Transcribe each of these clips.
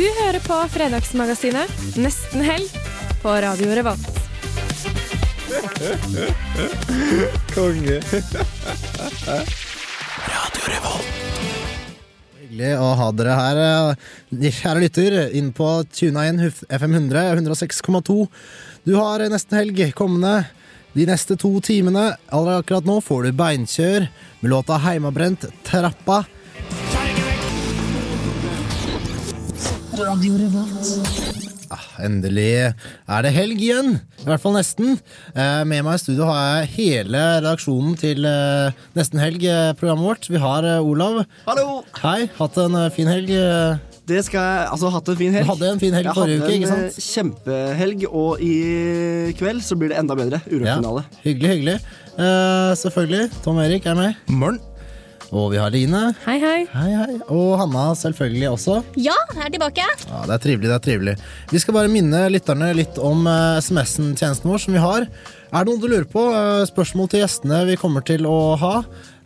Du hører på Fredagsmagasinet Nesten helg på Radio Revolt. Konge. Radio Revolt. Hyggelig å ha dere her, eh, kjære lytter, inn på Tuna 1 FM 100, 106,2. Du har nesten helg kommende de neste to timene. Allerede akkurat nå får du beinkjør med låta 'Heimabrent trappa'. Ah, endelig er det helg igjen. I hvert fall nesten. Eh, med meg i studio har jeg hele redaksjonen til eh, Nesten helg, eh, vårt. Vi har eh, Olav. Hallo! Hei, hatt en eh, fin helg. eh. Det skal jeg altså hatt en fin helg. Du hadde en fin helg jeg forrige uke, ikke sant? eh, kjempehelg, og i kveld så blir det enda bedre. Urørt-finale. Hyggelig, hyggelig. Eh, selvfølgelig. Tom Erik er med. Morgen. Og vi har Line. Hei, hei. Hei, hei. Og Hanna selvfølgelig også. Ja, jeg er tilbake. Ja, Det er trivelig. det er trivelig Vi skal bare minne lytterne litt om eh, SMS-en-tjenesten vår som vi har. Er det noe du lurer på? Eh, spørsmål til gjestene vi kommer til å ha?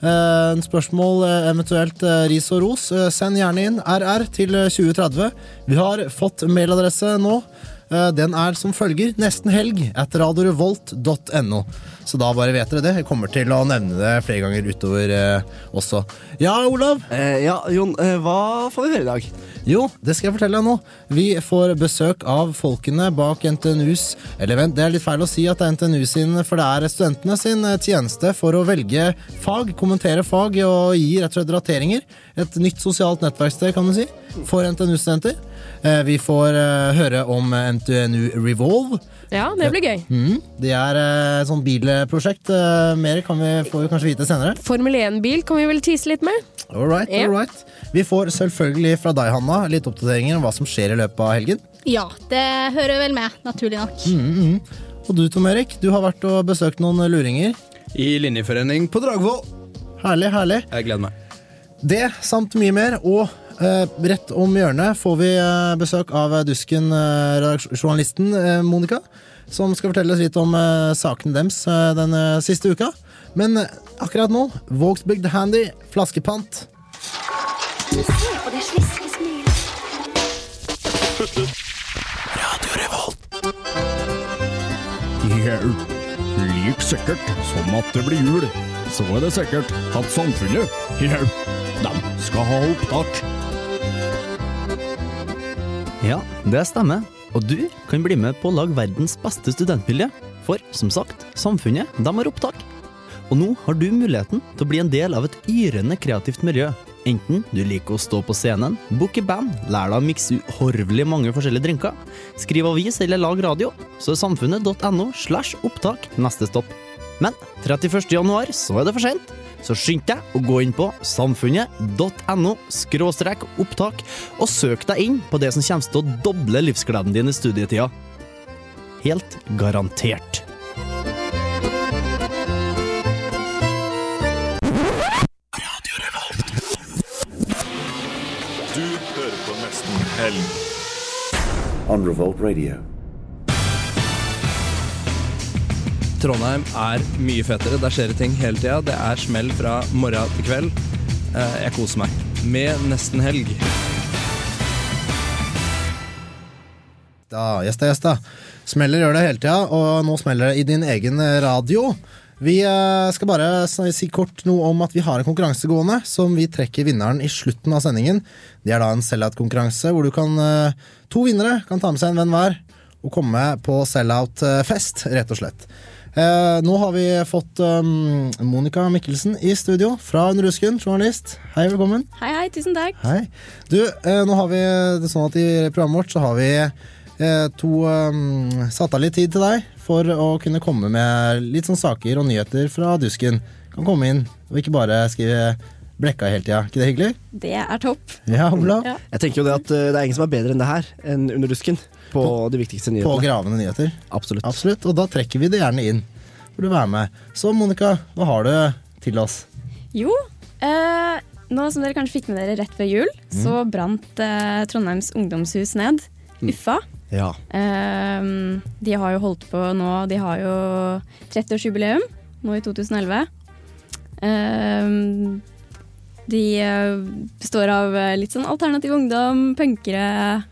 Eh, spørsmål, eventuelt ris og ros? Send gjerne inn RR til eh, 2030. Vi har fått mailadresse nå. Den er som følger nestenhelg etter radiorevolt.no. Så da bare vet dere det. Jeg kommer til å nevne det flere ganger utover eh, også. Ja, Olav? Eh, ja, Jon, eh, hva får vi høre i dag? Jo, det skal jeg fortelle deg nå. Vi får besøk av folkene bak NTNUs Eller vent, det er litt feil å si at det er NTNU sin, for det er studentene sin eh, tjeneste for å velge fag, kommentere fag og gi rett og slett rateringer. Et nytt sosialt nettverksted, kan du si, for NTNU-studenter. Eh, Vi får eh, høre om NTNU Revolve. Ja, det blir gøy. Mm, det er sånn et sånt bilprosjekt. Eh, Mer kan vi, får vi kanskje vite senere. Formel 1-bil kan vi vel tease litt med? All right, all right. Vi får selvfølgelig fra deg, Hanna, litt oppdateringer om hva som skjer i løpet av helgen. Ja, det hører vel med, naturlig nok. Mm, Og du, Tom Erik, du har vært og besøkt noen luringer. I linjeforening på Dragvoll. Herlig, herlig. Jeg gleder meg. Det samt mye mer. Og eh, rett om hjørnet får vi eh, besøk av Dusken-journalisten eh, Monica. Som skal fortelle oss litt om uh, sakene deres uh, den eh, siste uka. Men eh, akkurat nå, Vågsbygd Handy, flaskepant. Like sikkert som at det blir jul, så er det sikkert at samfunnet, hjelp, de skal ha opptak. Ja, det stemmer. Og du kan bli med på å lage verdens beste studentmiljø. For som sagt, samfunnet de har opptak. Og nå har du muligheten til å bli en del av et yrende kreativt miljø. Enten du liker å stå på scenen, booke band, lære deg å mikse uhorvelig mange forskjellige drinker, skrive avis eller lage radio, så er samfunnet.no slash opptak neste stopp. Men 31. januar så er det for sent, så skynd deg å gå inn på samfunnet.no skråstrek opptak og søk deg inn på det som kommer til å doble livsgleden din i studietida. Helt garantert. Du hører på Nesten Helg. on Revolt Radio. Trondheim er mye fetere. Der skjer det ting hele tida. Det er smell fra morgen til kveld. Eh, Jeg koser meg. Med nesten helg. Da, gjesta, gjesta. Smeller gjør det hele tida, og nå smeller det i din egen radio. Vi eh, skal bare si kort noe om at vi har en konkurranse gående som vi trekker vinneren i slutten av sendingen. Det er da en sell-out-konkurranse hvor kan eh, To vinnere kan ta med seg en venn hver og komme på sell-out-fest, rett og slett. Eh, nå har vi fått um, Monica Mikkelsen i studio fra under rusken, journalist. Hei, velkommen. Hei, hei, tusen takk. Hei. Du, eh, nå har vi det sånn at i programmet vårt så har vi eh, to um, satt av litt tid til deg for å kunne komme med litt sånn saker og nyheter fra Dusken. Kan komme inn og ikke bare skrive blekka hele tida. Ikke det hyggelig? Det er topp. Ja, Ola? Ja. Jeg tenker jo det at eh, det er ingen som er bedre enn det her, enn Under dusken, på, de viktigste På gravende nyheter. Absolutt. Absolutt. Og da trekker vi det gjerne inn. Får du være med. Så Monica, hva har du til oss? Jo, eh, nå som dere kanskje fikk med dere rett før jul, så brant eh, Trondheims ungdomshus ned. Uffa. Ja. Eh, de har jo holdt på nå De har jo 30-årsjubileum nå i 2011. Eh, de eh, består av eh, litt sånn alternativ ungdom, punkere.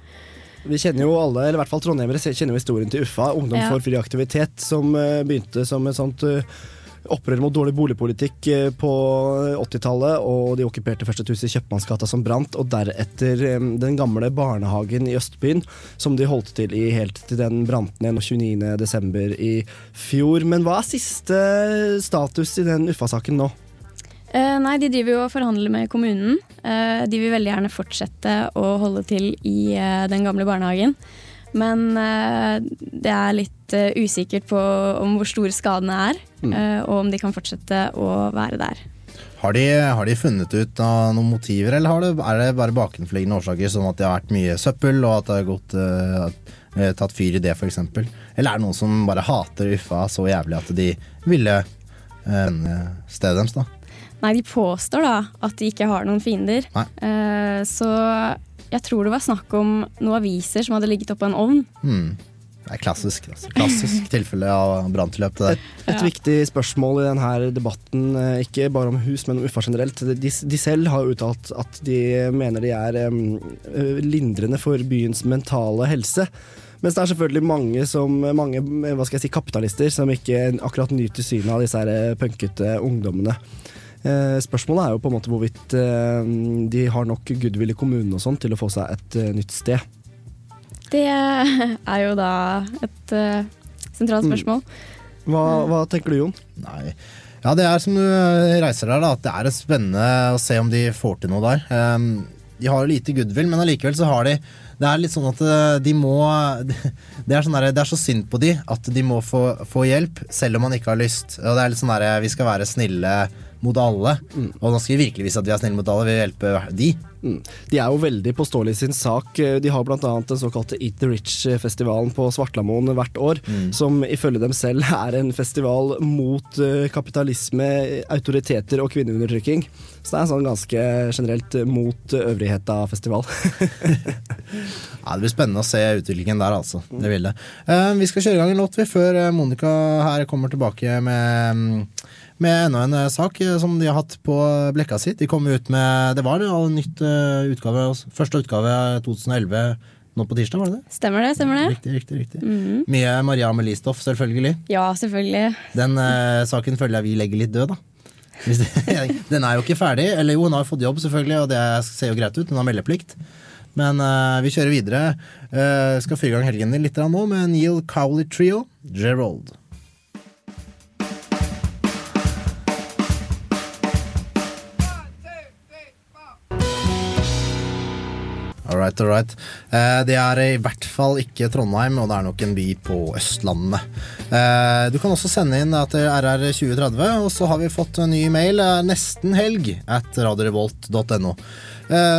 Vi kjenner jo alle, eller i hvert fall trondheimere, kjenner jo historien til Uffa, Ungdom Ja. for fri aktivitet, som eh, begynte som et sånt eh, opprør mot dårlig boligpolitikk eh, på 80-tallet, og de okkuperte først et hus i Kjøpmannsgata som brant, og deretter den gamle barnehagen i Østbyen, som de holdt til i helt til den brant ned 29. desember i fjor. Men hva er siste status i den Uffa-saken nå? Eh, nei, de driver jo og forhandler med kommunen. Eh, de vil veldig gjerne fortsette å holde til i eh, den gamle barnehagen. Men eh, det er litt eh, usikkert på om hvor store skadene er, eh, og om de kan fortsette å være der. Har de, har de funnet ut av noen motiver, eller har det, er det bare bakenforliggende årsaker, som at det har vært mye søppel, og at det har gått, eh, tatt fyr i det, f.eks.? Eller er det noen som bare hater Uffa så jævlig at de ville eh, stedet deres, da? Nei, de påstår da at de ikke har noen fiender. Eh, så jeg tror det var snakk om noen aviser som hadde ligget oppå en ovn. Hmm. Det er klassisk. Altså. Klassisk tilfelle av branntilløp. Et, der. Et viktig spørsmål i denne debatten, eh, ikke bare om hus, men om Uffa generelt. De, de selv har uttalt at de mener de er eh, lindrende for byens mentale helse. Mens det er selvfølgelig mange, som, mange hva skal jeg si, kapitalister som ikke akkurat nyter synet av disse punkete ungdommene. Eh, Spørsmålet er jo på en måte hvorvidt eh, de har nok goodwill i kommunen og sånn til å få seg et eh, nytt sted. Det er jo da et sentralt spørsmål. Hva, hva tenker du, Jon? Nei. Ja, det er som du reiser der, da. At det er spennende å se om de får til noe der. Um, de har jo lite goodwill, men allikevel så har de Det er litt sånn at de må Det er, sånn der, det er så synd på de at de må få, få hjelp, selv om man ikke har lyst. Og det er litt sånn der, Vi skal være snille mot alle. Og nå skal vi virkelig vise at vi er snille mot alle. Vi vil hjelpe de. Mm. De er jo veldig påståelige i sin sak. De har bl.a. den såkalte Eat the Rich-festivalen på Svartlamoen hvert år, som ifølge dem selv er en festival mot eh, kapitalisme, autoriteter og kvinneundertrykking. Så det er en sånn ganske generelt mot øvrigheta-festival. Ja, Det blir spennende å se utviklingen der, altså. Det vil det. Eh, vi skal kjøre i gang en låt vi, før eh, Monica her kommer tilbake med, mm, med enda en eh, sak eh, som de har hatt på blekka sitt. De kom ut med Det var en nytt eh, utgave, første utgave 2011 nå på tirsdag, var det det? Stemmer det? stemmer det? Riktig, riktig. riktig. Mye Maria Amelie-stoff, selvfølgelig. Ja, selvfølgelig. Den eh, saken føler jeg vi legger litt død, da. Den er jo ikke ferdig. Eller jo, hun har fått jobb, selvfølgelig, og det ser jo greit ut. Hun har meldeplikt. Men eh, vi kjører videre. Uh, skal fyre i gang helgen din litt nå med Neil Cowley Trio, Gerald. All right, all right. Eh, det er i hvert fall ikke Trondheim, og det er nok en by på Østlandet. Eh, du kan også sende inn til RR2030, og så har vi fått en ny mail eh, nesten helg at radiorevolt.no.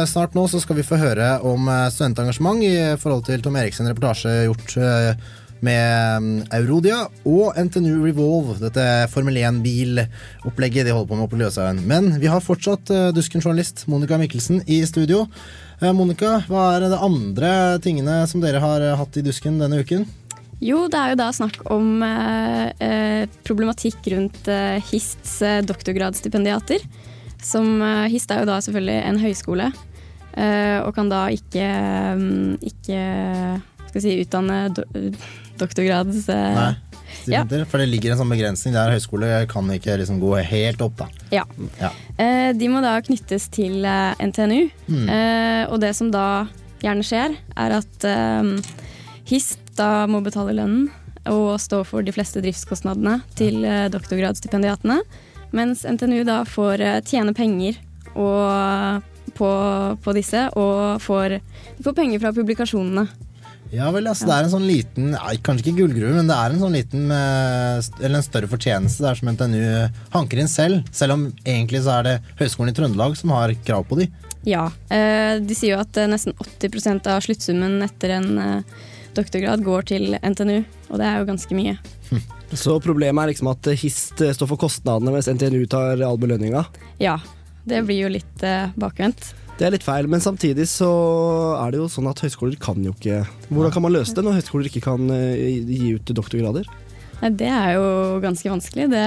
Snart nå så skal vi få høre om studentengasjement i forhold til Tom Eriksen reportasje gjort med mm, Eurodia og NTNU Revolve, dette Formel 1-bilopplegget de holder på med på Løshaugen. Men vi har fortsatt Dusken-journalist Monica Mikkelsen i studio. Eh, Monica, hva er det andre tingene som dere har eh, hatt i Dusken denne uken? Jo, det er jo da snakk om eh, eh, problematikk rundt eh, HISTs doktorgradsstipendiater. Som eh, HIST er jo da selvfølgelig en høyskole, eh, og kan da ikke, ikke skal si, utdanne do doktorgrads... Nei. Studenter, For det ligger en sånn begrensning der høyskole kan ikke liksom gå helt opp, da. Ja. Ja. Eh, de må da knyttes til eh, NTNU. Mm. Eh, og det som da gjerne skjer, er at HIST da må betale lønnen og stå for de fleste driftskostnadene til doktorgradsstipendiatene. Mens NTNU da får tjene penger og, på, på disse, og får, de får penger fra publikasjonene. Ja vel, altså det er en sånn liten ja, Kanskje ikke gullgruve, men det er en sånn liten eh, Eller en større fortjeneste der som NTNU hanker inn selv. Selv om egentlig så er det Høgskolen i Trøndelag som har krav på de. Ja. eh, De sier jo at eh, nesten 80% av sluttsummen etter en eh, doktorgrad går til NTNU, og det er jo ganske mye. Så problemet er liksom at HIST står for kostnadene, mens NTNU tar all belønninga. Ja. Det blir jo litt eh, bakvendt. Det er litt feil, men samtidig så er det jo sånn at høyskoler kan jo ikke Hvordan kan man løse det når høyskoler ikke kan eh, gi ut doktorgrader? Nei, det er jo ganske vanskelig, det.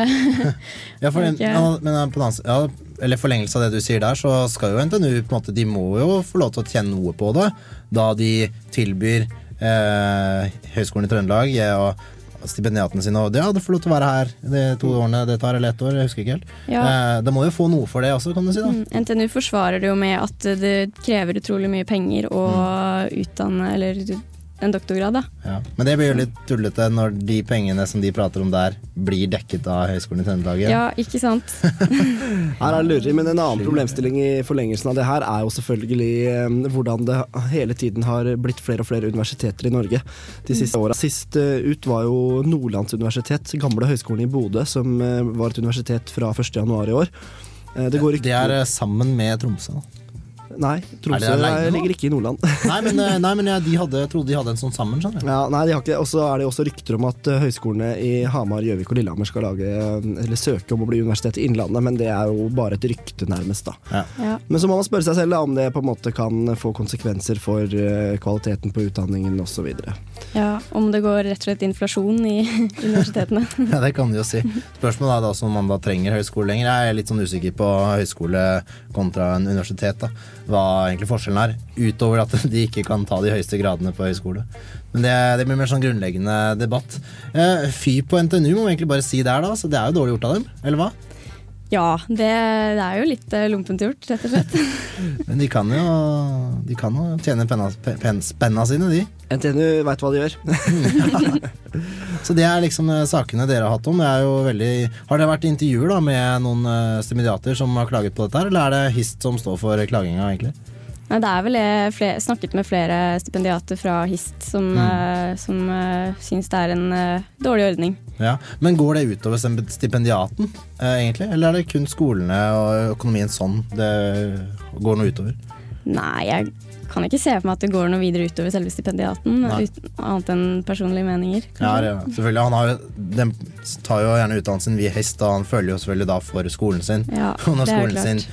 Ja, for, ja, men på den, ans- ja, eller forlengelse av det du sier der, så skal jo NTNU på en måte, De må jo få lov til å tjene noe på det, da de tilbyr eh, Høgskolen i Trøndelag eh, og stipendiatene sine og ja, du får lov til å være her de to årene det tar, eller ett år, jeg husker ikke helt. Ja. Eh, det må jo få noe for det også, kan du si. da Mm, NTNU forsvarer det jo med at det krever utrolig mye penger å utdanne eller en doktorgrad, da. Ja. Men det blir jo litt tullete når de pengene som de prater om der, blir dekket av Høgskolen i Trøndelag. Ja, ikke sant? Her er det lureri, men En annen problemstilling i forlengelsen av det her er jo selvfølgelig eh, hvordan det hele tiden har blitt flere og flere universiteter i Norge de siste åra. Sist eh, ut var jo Nordlands universitet, gamle høyskolen i Bodø, som eh, var et universitet fra 1.1 i år. Det, går ikke, Det er sammen med Tromsø. Nei, Tromsø Er det ligger ikke i Nordland. Nei, men, eh, nei, men jeg, de hadde, jeg trodde de hadde en sånn sammen. Sånn. Ja, nei, de har ikke det. Og så er det også rykter om at eh, høyskolene i Hamar, Gjøvik og Lillehammer skal lage, eh, eller søke om å bli universitet i Innlandet, men det er jo bare et rykte, nærmest. da. Ja. Ja. Men så må man spørre seg selv da, om det på en måte kan få konsekvenser for kvaliteten på utdanningen osv. Ja, om det går rett og slett inflasjon i universitetene. Ja, det kan de jo si. Spørsmålet er da om man da trenger høyskole lenger. Jeg er litt sånn usikker på høyskole kontra en universitet. da. Hva egentlig forskjellen er, utover at de ikke kan ta de høyeste gradene på høyskole. Men det, det blir mer sånn grunnleggende debatt. Eh, Fy på NTNU må vi egentlig bare si der, da. Så det er jo dårlig gjort av dem, eller hva? Ja, det, det er jo litt eh, lompent gjort, rett og slett. Men de kan jo, de kan jo tjene penna, pen, spenna sine, de. NTNU veit hva de gjør. Så det er liksom eh, sakene dere har hatt om. Det er jo veldig Har det vært intervjuer da med noen eh, stipendiater som har klaget på dette, her, eller er det HIST som står for klaginga, egentlig? Nei, det er vel jeg flere, snakket med flere stipendiater fra HIST som, Mm. Uh, som uh, syns det er en uh, dårlig ordning. Ja, Men går det utover stipendiaten, eh, egentlig? Eller er det kun skolene og økonomien sånn det går noe utover? Nei, jeg kan ikke se for meg at det går noe videre utover selve stipendiaten, uten, annet enn personlige meninger. Ja, ja, selvfølgelig. Han har jo, de tar jo gjerne utdannelsen via hest, og han følger jo selvfølgelig da for skolen sin. Ja, og når skolen sin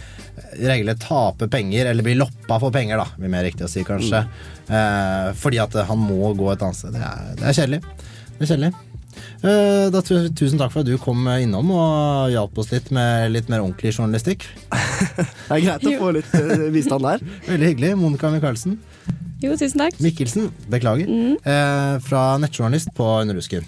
regelrett taper penger, eller blir loppa for penger, da, blir mer riktig å si kanskje, eh, fordi at han må gå et annet sted. Det er, det er kjedelig. Det er kjedelig. Eh, da tu- Tusen takk for at du kom innom og hjalp oss litt med litt mer ordentlig journalistikk. Det er greit å få litt eh, bistand der. Veldig hyggelig. Monica Michaelsen. Jo, tusen takk. Mikkelsen, beklager. Mm. Eh, fra nettjournalist på Underhusken.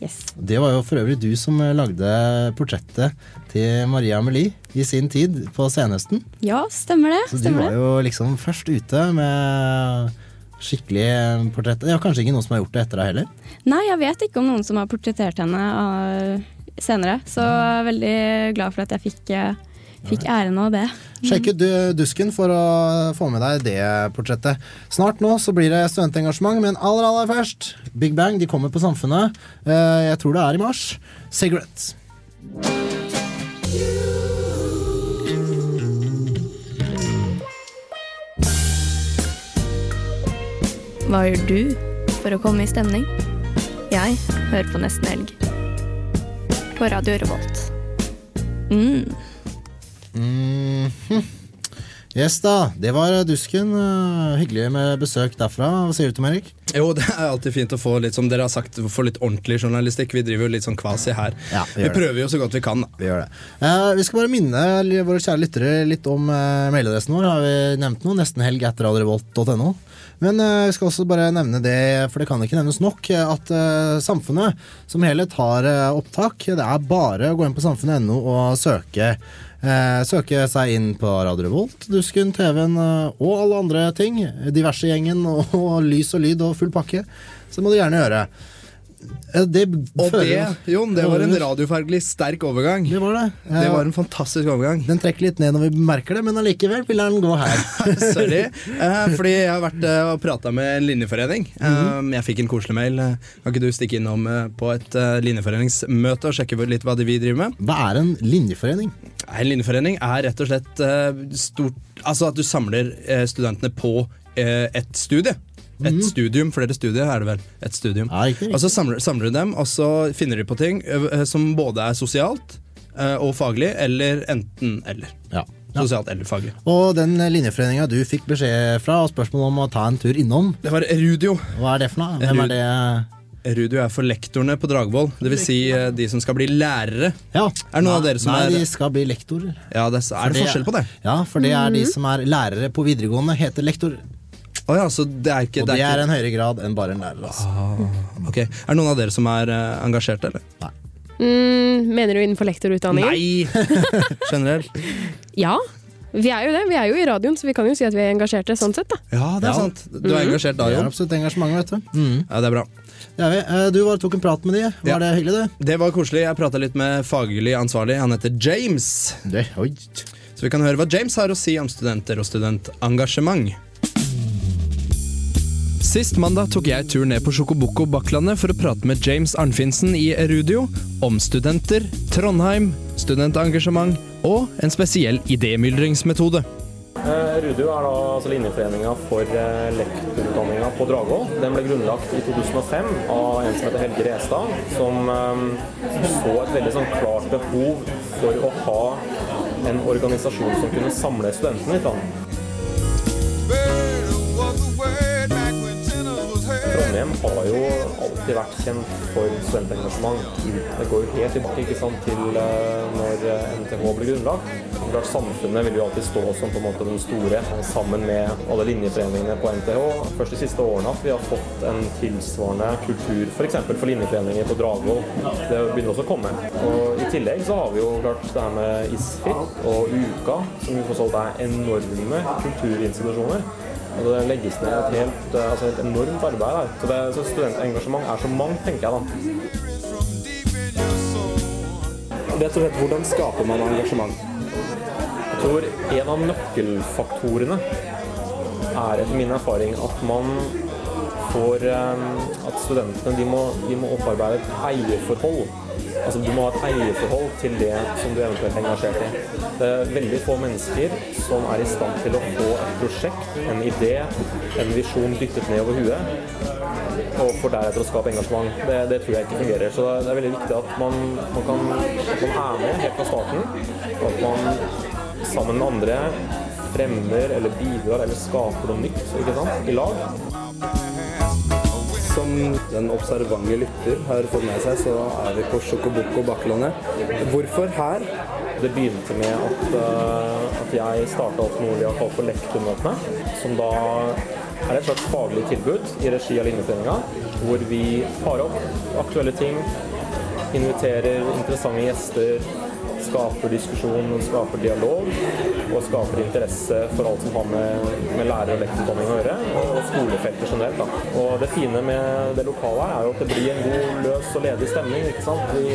Yes. Det var jo for øvrig du som lagde portrettet til Maria Amelie i sin tid på senhøsten. Ja, stemmer det. Så du Stemmer var det. jo liksom først ute med skikkelig portrett. Det er kanskje ikke noen som har gjort det etter deg heller? Nei, jeg vet ikke om noen som har portrettert henne uh, senere, så jeg er veldig glad for at jeg fikk, uh, fikk æren av det. Sjekk ut Dusken for å få med deg det portrettet. Snart nå så blir det studentengasjement, men aller aller først Big Bang de kommer på Samfunnet. Eh, Jeg tror det er i mars. Cigarettes. Hva gjør du for å komme i stemning? Jeg hører på Nesten Helg. På Radio Revolt. Mm. Mhm. Yes da, det var Dusken. Eh, Hyggelig med besøk derfra. Hva sier du Tom Erik? Jo, det er alltid fint å få litt som dere har sagt, få litt ordentlig journalistikk. Vi driver jo litt sånn kvasi her. Ja, vi vi prøver det. jo så godt vi kan. da. Vi gjør det. Eh, vi skal bare minne våre kjære lyttere litt om eh, mailadressen vår. Har vi nevnt noe? Nestenhelg etter radiorevolt.no. Men eh, vi skal også bare nevne det, for det kan ikke nevnes nok, eh, at eh, Samfunnet som helhet har eh, opptak. Det er bare å gå inn på samfunnet.no og søke. Eh, søke seg inn på Radio Revolt, Dusken, TV-en eh, og alle andre ting. Diverse gjengen og, og lys og lyd og full pakke. Så må du gjerne gjøre. Det Og det, Jon, det var en radiofaglig sterk overgang. Det var det. Det Eh, var en fantastisk overgang. Den trekker litt ned når vi merker det, men allikevel vil den gå her. Sorry. Eh, fordi jeg har vært eh, og prata med en linjeforening. Mhm. Eh, jeg fikk en koselig mail. Kan ikke du stikke innom på et linjeforeningsmøte og sjekke litt hva de vi driver med? Hva er en linjeforening? En linjeforening er rett og slett stort Altså at du samler studentene på et studie. Et Mhm. studium, flere studier er det vel. Et studium. riktig. Og så samler, samler du dem, og så finner de på ting eh, som både er sosialt eh, og faglig, eller enten-eller. Sosialt eller faglig. Og den linjeforeninga du fikk beskjed fra, og spørsmål om å ta en tur innom. Det var Erudio. Hva er det for noe? Hvem er det? Erudio er for lektorene på Dragvoll, dvs. Si eh, de som skal bli lærere. Ja. Er det noen av dere som Nei, er de skal bli lektorer. Ja, det er, er det forskjell på det? Ja, for det er de Mhm. som er lærere på videregående, heter lektor. Å ja, så det er ikke Og det det er er ikke- en høyere grad enn bare en lærer. Altså. Ok, Er det noen av dere som er uh, engasjerte, eller? Mm, mener du innenfor lektorutdanningen? Nei! Generelt? Ja. Vi er jo det. Vi er jo i radioen, så vi kan jo si at vi er engasjerte sånn sett, da. Ja, det er sant. Du er Mhm. engasjert da, er Jon? absolutt engasjement, vet du. Mm. Ja, det er bra. Det er vi. Eh, Du var tok en prat med de. Var Ja. det hyggelig, du? Det var koselig. Jeg prata litt med faglig ansvarlig. Han heter James. Det, oi. Så vi kan høre hva James har å si om studenter og studentengasjement. Sist mandag tok jeg tur ned på Sjokoboko Bakklandet for å prate med James Arnfinsen i Erudio om studenter, Trondheim, studentengasjement og en spesiell idémyldringsmetode. Erudio er da altså linjeforeninga for eh, lektorutdanninga på Dragvoll. Den ble grunnlagt i 2005 av en som heter Helge Restad, som eh, så et veldig sånn klart behov for å ha en organisasjon som kunne samle studentene i Trondheim. Har jo alltid vært kjent for studentengasjement. Det går jo helt tilbake ikke sant, til eh, når eh, NTH ble grunnlagt. Klart Samfunnet vil jo alltid stå som på en måte den store, eh, sammen med alle linjeforeningene på NTH. Først de siste årene at vi har fått en tilsvarende kultur f.eks. For, for linjeforeninger på Dragvoll. Det begynner også å komme. Og I tillegg så har vi jo klart det her med Isfit og Uka, som jo for så vidt er enorme kulturinstitusjoner. Og det legges ned et helt eh, altså et enormt arbeid her. Så, det, så studentengasjement er så mangt, tenker jeg da. Rett og slett, hvordan skaper man engasjement? Jeg tror en av nøkkelfaktorene er etter min erfaring at man får eh, At studentene de må, de må opparbeide et eierforhold. Altså Du må ha et eierforhold til det som du eventuelt er engasjert i. Det er veldig få mennesker som er i stand til å få et prosjekt, en idé, en visjon dyttet ned over huet, og for deretter å skape engasjement. Det, det tror jeg ikke fungerer. Så det er veldig viktig at man, man, kan, man er med helt fra starten, og at man sammen med andre fremmer eller bidrar eller skaper noe nytt i lag. Som den observante lytter har fått med seg, så er vi på Sjokoboko Bakklandet. Hvorfor her? Det begynte med at, uh, at jeg starta opp noe vi har kalt for Lektormøtene, som da er et slags faglig tilbud i regi av Linjeforeninga, hvor vi tar opp aktuelle ting, inviterer interessante gjester, skaper diskusjon, skaper dialog og skaper interesse for alt som har med, med lærer- og lektorutdanning å gjøre, og skolefeltet generelt. Da. Og det fine med det lokale her er jo at det blir en god, løs og ledig stemning. ikke sant? Vi,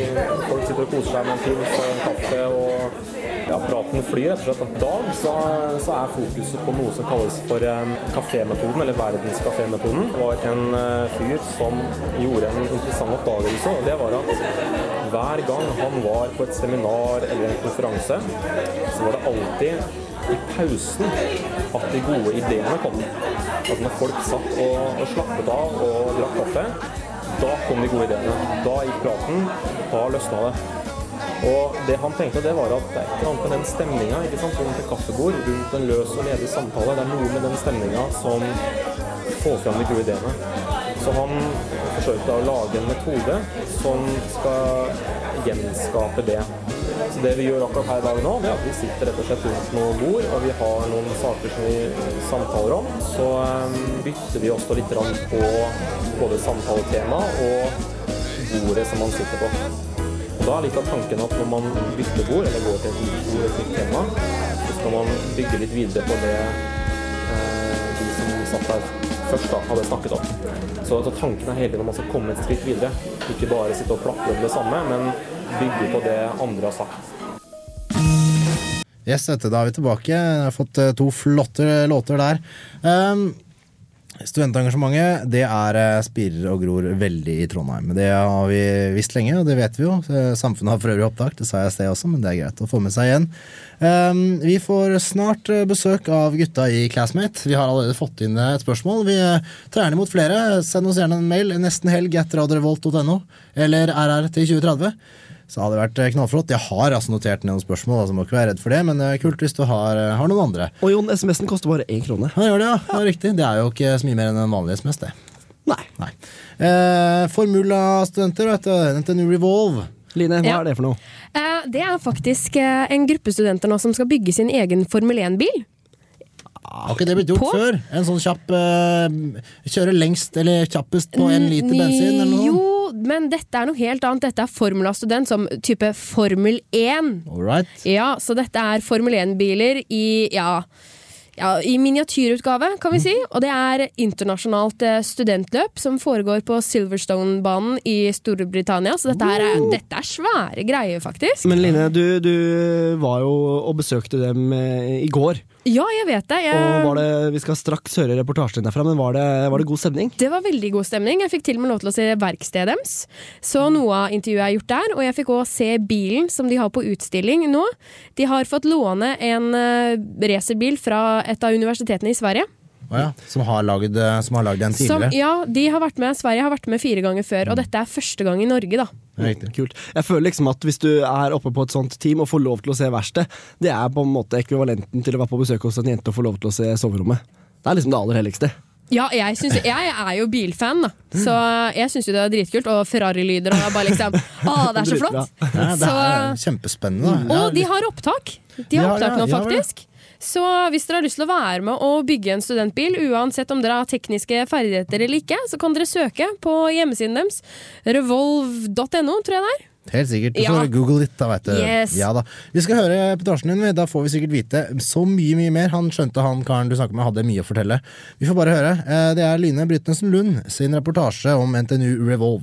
folk sitter og koser seg med en pils og en kaffe, og ja, praten flyr rett og slett. I dag så, så er fokuset på noe som kalles for um, kafémetoden, eller verdenskafémetoden. Det var en uh, fyr som gjorde en interessant oppdagelse, og det var at hver gang han var på et seminar eller en konferanse, så var det alltid i pausen at de gode ideene kom. Altså når folk satt og, og slappet av og drakk kaffe, da kom de gode ideene. Da gikk praten, da løsna det. Og det han tenkte, det var at det er ikke annet med den stemninga rundt et kaffebord, rundt en løs og ledig samtale. Det er noe med den stemninga som får fram de gode ideene. Så han forsøkte å lage en metode som skal gjenskape det. Så det vi gjør akkurat her i dag nå, det er at vi sitter rett og slett rundt noen bord, og vi har noen saker som vi samtaler om. Så um, bytter vi også litt på både samtaletema og bordet som man sitter på. Da er litt av tanken at når man bytter bord, eller går til et nytt bord, et nytt tema, så skal man bygge litt videre på det eh, de som satt der først da hadde snakket om. Så, så tanken er hele tiden at man skal komme et skritt videre. Ikke bare sitte og plapre om det samme, men bygge på det andre har sagt. Yes, dette, da er vi tilbake. Jeg har fått eh, to flotte låter der. Um, Studentengasjementet det er eh, spirer og gror veldig i Trondheim. Det har vi visst lenge, og det vet vi jo. Eh, Samfunnet har for øvrig opptak, det sa jeg i sted også, men det er greit å få med seg igjen. Um, vi får snart eh, besøk av gutta i Classmate. Vi har allerede fått inn et spørsmål. Vi tar gjerne imot flere. Send oss gjerne en mail nesten helg etter radiorevolt.no eller RR til 2030. Så hadde det vært eh, knallflott. Jeg har altså notert ned noen spørsmål, altså må ikke være redd for det, men det er kult hvis du har, eh, har noen andre. Og Jon, SMS-en koster bare én krone. Ja, gjør det, ja. ja. Riktig. Det er jo ikke så mye mer enn en vanlig SMS, det. Nei. Eh, Formula-studenter, vet du. NTNU Revolve. Line, hva Ja. er det for noe? Eh, Det er faktisk eh, en gruppe studenter nå som skal bygge sin egen Formel 1-bil. Har ikke det blitt gjort På? før? En sånn kjapp eh, Kjøre lengst eller kjappest på en liter bensin eller noe? Jo, men dette er noe helt annet. Dette er Formula-student som type Formel 1. Alright. Ja, så dette er Formel 1-biler i ja, ja, i miniatyrutgave, kan vi si. Og det er internasjonalt eh, studentløp som foregår på Silverstone-banen i Storbritannia. Så dette, er, dette er svære greier, faktisk. Men Line, du, du var jo og besøkte dem eh, i går. Ja, jeg vet det. Jeg... Og var det, Vi skal straks høre reportasjen derfra, men var det, var det god stemning? Det var veldig god stemning. Jeg fikk til og med lov til å se verkstedet deres. Så noe av intervjuet er gjort der. Og jeg fikk òg se bilen som de har på utstilling nå. De har fått låne en uh, racerbil fra et av universitetene i Sverige. Å ja, som har lagd, eh, tidligere? en Som, tidligere? ja, de har vært med, Sverige har vært med fire ganger før, og dette er første gang i Norge, da. Kult. Jeg føler liksom at hvis du er oppe på et sånt team og får lov til å se verkstedet, det er på en måte ekvivalenten til å være på besøk hos en jente og få lov til å se soverommet. Det er liksom det aller helligste. Ja, jeg, synes, jeg er jo bilfan, da. Så jeg syns jo det er dritkult. Og Ferrari-lyder og bare liksom Å, det er så flott! Ja, det Så- er kjempespennende. da. Og de har opptak! De har opptak ja, nå, faktisk. Så hvis dere har lyst til å være med og bygge en studentbil, uansett om dere har tekniske ferdigheter eller ikke, så kan dere søke på hjemmesiden deres. Revolve.no, tror jeg det er. Helt sikkert. Du Ja. får google litt, da, vet du. Yes. Ja, da. Vi skal høre reportasjen din. vi. Da får vi sikkert vite så mye mye mer. Han skjønte han karen du snakket med, hadde mye å fortelle. Vi får bare høre. Eh, Det er Line Brytnesen Lund sin reportasje om NTNU Revolve.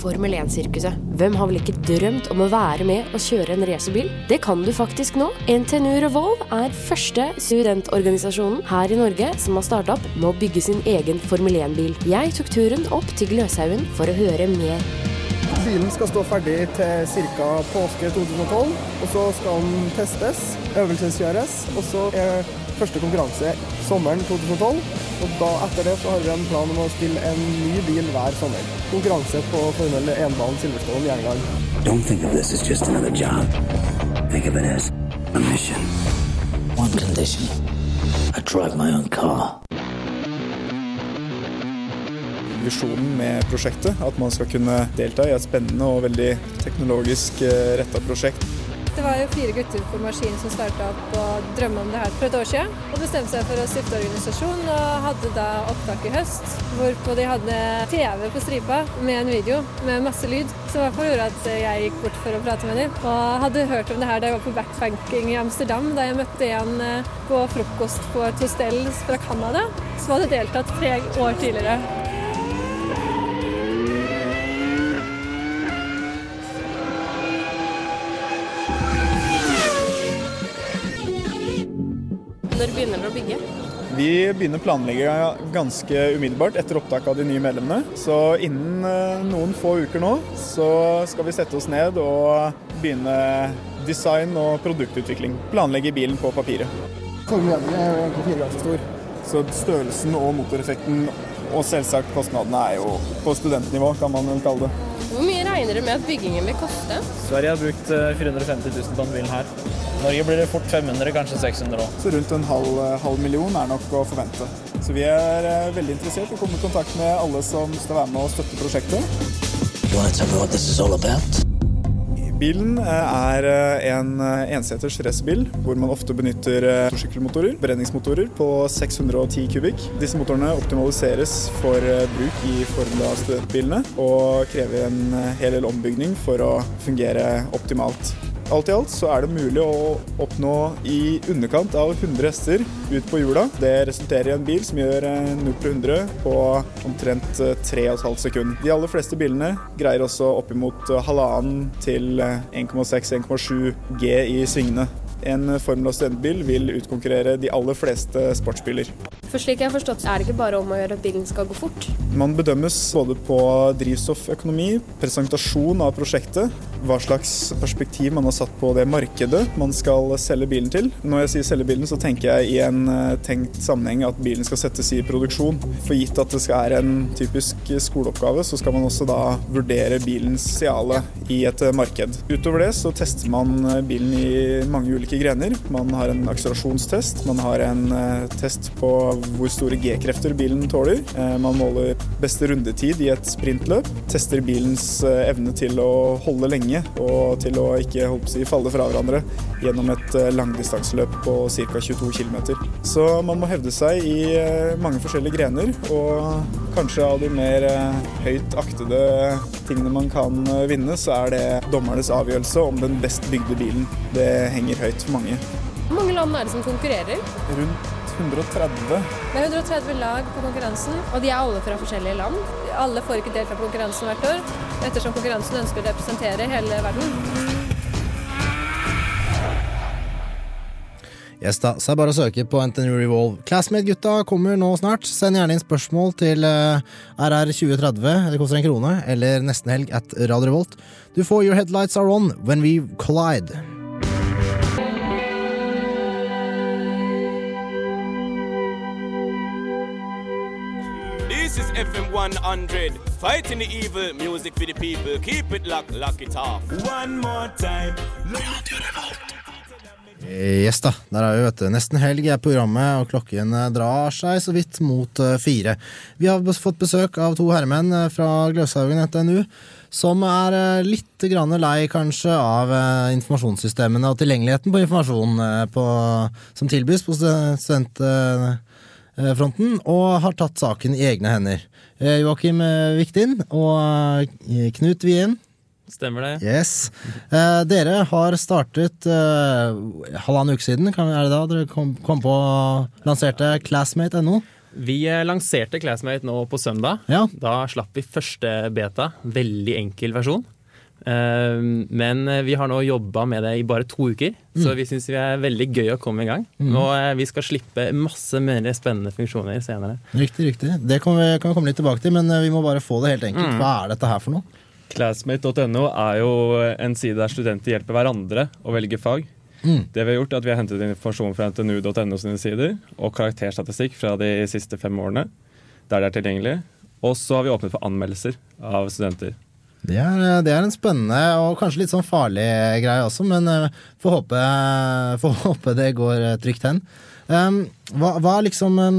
Formel 1-sirkuset. Hvem har vel ikke drømt om å være med og kjøre en racerbil? Det kan du faktisk nå. NTNU Revolve er første studentorganisasjonen her i Norge som har starta opp med å bygge sin egen Formel 1-bil. Jeg tok turen opp til Gløshaugen for å høre mer. Bilen skal stå ferdig til ca. påske 2012, og så skal den testes, øvelseskjøres, og så er første konkurranse sommeren 2012. Og da etter det så har vi en plan om å stille en ny bil hver sommer. Konkurranse på Formel 1-banen Silverstone i England. Don't think of this as just another job. Think of it as a mission. One condition. I drive my own car. visjonen med prosjektet. At man skal kunne delta i et spennende og veldig teknologisk retta prosjekt. Det var jo fire gutter på maskinen som starta opp og drømte om det her for et år siden. Og bestemte seg for å stifte organisasjon, og hadde da opptak i høst. Hvorpå de hadde TV på stripa med en video med masse lyd. Som i hvert fall gjorde at jeg gikk bort for å prate med dem. Og hadde hørt om det her da jeg var på backfanking i Amsterdam, da jeg møtte en eh, på frokost på et hostell fra Canada som hadde deltatt tre år tidligere. Når begynner dere å bygge? Vi begynner planlegginga ganske umiddelbart etter opptak av de nye medlemmene. Så innen eh, noen få uker nå så skal vi sette oss ned og begynne design og produktutvikling. Planlegge bilen på papiret. Formel 1 er egentlig fire ganger så stor. Så størrelsen og motoreffekten og selvsagt kostnadene er jo på studentnivå, kan man vel kalle det. Hvor mye regner dere med at byggingen vil koste? Sverige har brukt eh, 450 000 på denne bilen her. Norge blir det fort 500, kanskje 600 òg. Så rundt en halv, halv million er nok å forvente. Så vi er eh, veldig interessert i å komme i kontakt med alle som skal være med og støtte prosjektet. Bilen eh, er eh, en eh, enseters racerbil hvor man ofte benytter eh, motorsykkelmotorer, brenningsmotorer på 610 kubikk. Disse motorene optimaliseres for eh, bruk i Formula studentbilene og krever en eh, hel del ombygning for å fungere optimalt. Alt i alt så er det mulig å oppnå i underkant av 100 hester ut på hjula. Det resulterer i en bil som gjør eh, 0 til 100 på omtrent eh, 3,5 sekunder. De aller fleste bilene greier også oppimot eh, halvannen til eh, 1,6-1,7 G i svingene. En Formel Formula studentbil vil utkonkurrere de aller fleste sportsbiler. For slik jeg har forstått, er det ikke bare om å gjøre at bilen skal gå fort. Man bedømmes både på drivstofføkonomi, presentasjon av prosjektet, hva slags perspektiv man har satt på det markedet man skal selge bilen til. Når jeg sier selge bilen, så tenker jeg i en eh, tenkt sammenheng at bilen skal settes i produksjon. For gitt at det skal være en typisk skoleoppgave, så skal man også da vurdere bilens seale i et marked. Utover det så tester man bilen i mange ulike grener. Man har en akselerasjonstest, man har en eh, test på hvor store G-krefter bilen tåler. Eh, Man måler beste rundetid i et sprintløp. Tester bilens eh, evne til å holde lenge og til å ikke si, falle fra hverandre gjennom et langdistanseløp på ca. 22 km. Så man må hevde seg i mange forskjellige grener, og kanskje av de mer høyt aktede tingene man kan vinne, så er det dommernes avgjørelse om den best bygde bilen. Det henger høyt for mange. Hvor mange land er det som konkurrerer? Rundt 130. Det er 130 lag på konkurransen. Og de er alle fra forskjellige land? Alle får ikke delta på konkurransen hvert år, ettersom konkurransen ønsker å representere hele verden. Yes da, så er det bare å søke på NTNU Revolve. Classmate-gutta kommer nå snart. Send gjerne inn spørsmål til eh, RR2030, det koster en krone, eller nesten helg at Radio Revolt. Du får Your Headlights Are On When We Collide. FM 100, fighting the evil, music for the people. Keep it locked, lock it off. One more time. Yes da, der er vi, vet du. Nesten helg er programmet, og klokken eh, drar seg så vidt mot eh, fire. Vi har fått besøk av to herremenn eh, fra Gløshaugen NTNU, som er litt grann lei kanskje av informasjonssystemene og tilgjengeligheten på informasjon på, som tilbys på stu- studentfronten, og har tatt saken i egne hender. Eh, Joakim eh, Viktin og eh, Knut Wien. Stemmer det. Yes. Eh, dere har startet eh, halvannen uke siden, kan, er det da dere kom, kom på lanserte classmate.no? Vi eh, lanserte Classmate nå på søndag. Da slapp vi første beta. Veldig enkel versjon. Eh, Men eh, vi har nå jobba med det i bare to uker, så Mm. vi syns det er veldig gøy å komme i gang. Mm. Og eh, vi skal slippe masse mer spennende funksjoner senere. Riktig, riktig. Det kan vi, kan vi komme litt tilbake til, men vi må bare få det helt enkelt. Mm. Hva er dette her for noe? Classmate.no er jo en side der studenter hjelper hverandre å velge fag. Mm. Det vi har gjort er at vi har hentet informasjon fra ntnu.no sine sider og karakterstatistikk fra de siste fem årene, der det er tilgjengelig. Og så har vi åpnet for anmeldelser av studenter. Det er, det er en spennende og kanskje litt sånn farlig greie også, men eh, får håpe, får håpe det går eh, trygt hen. Um, hva, hva er liksom um,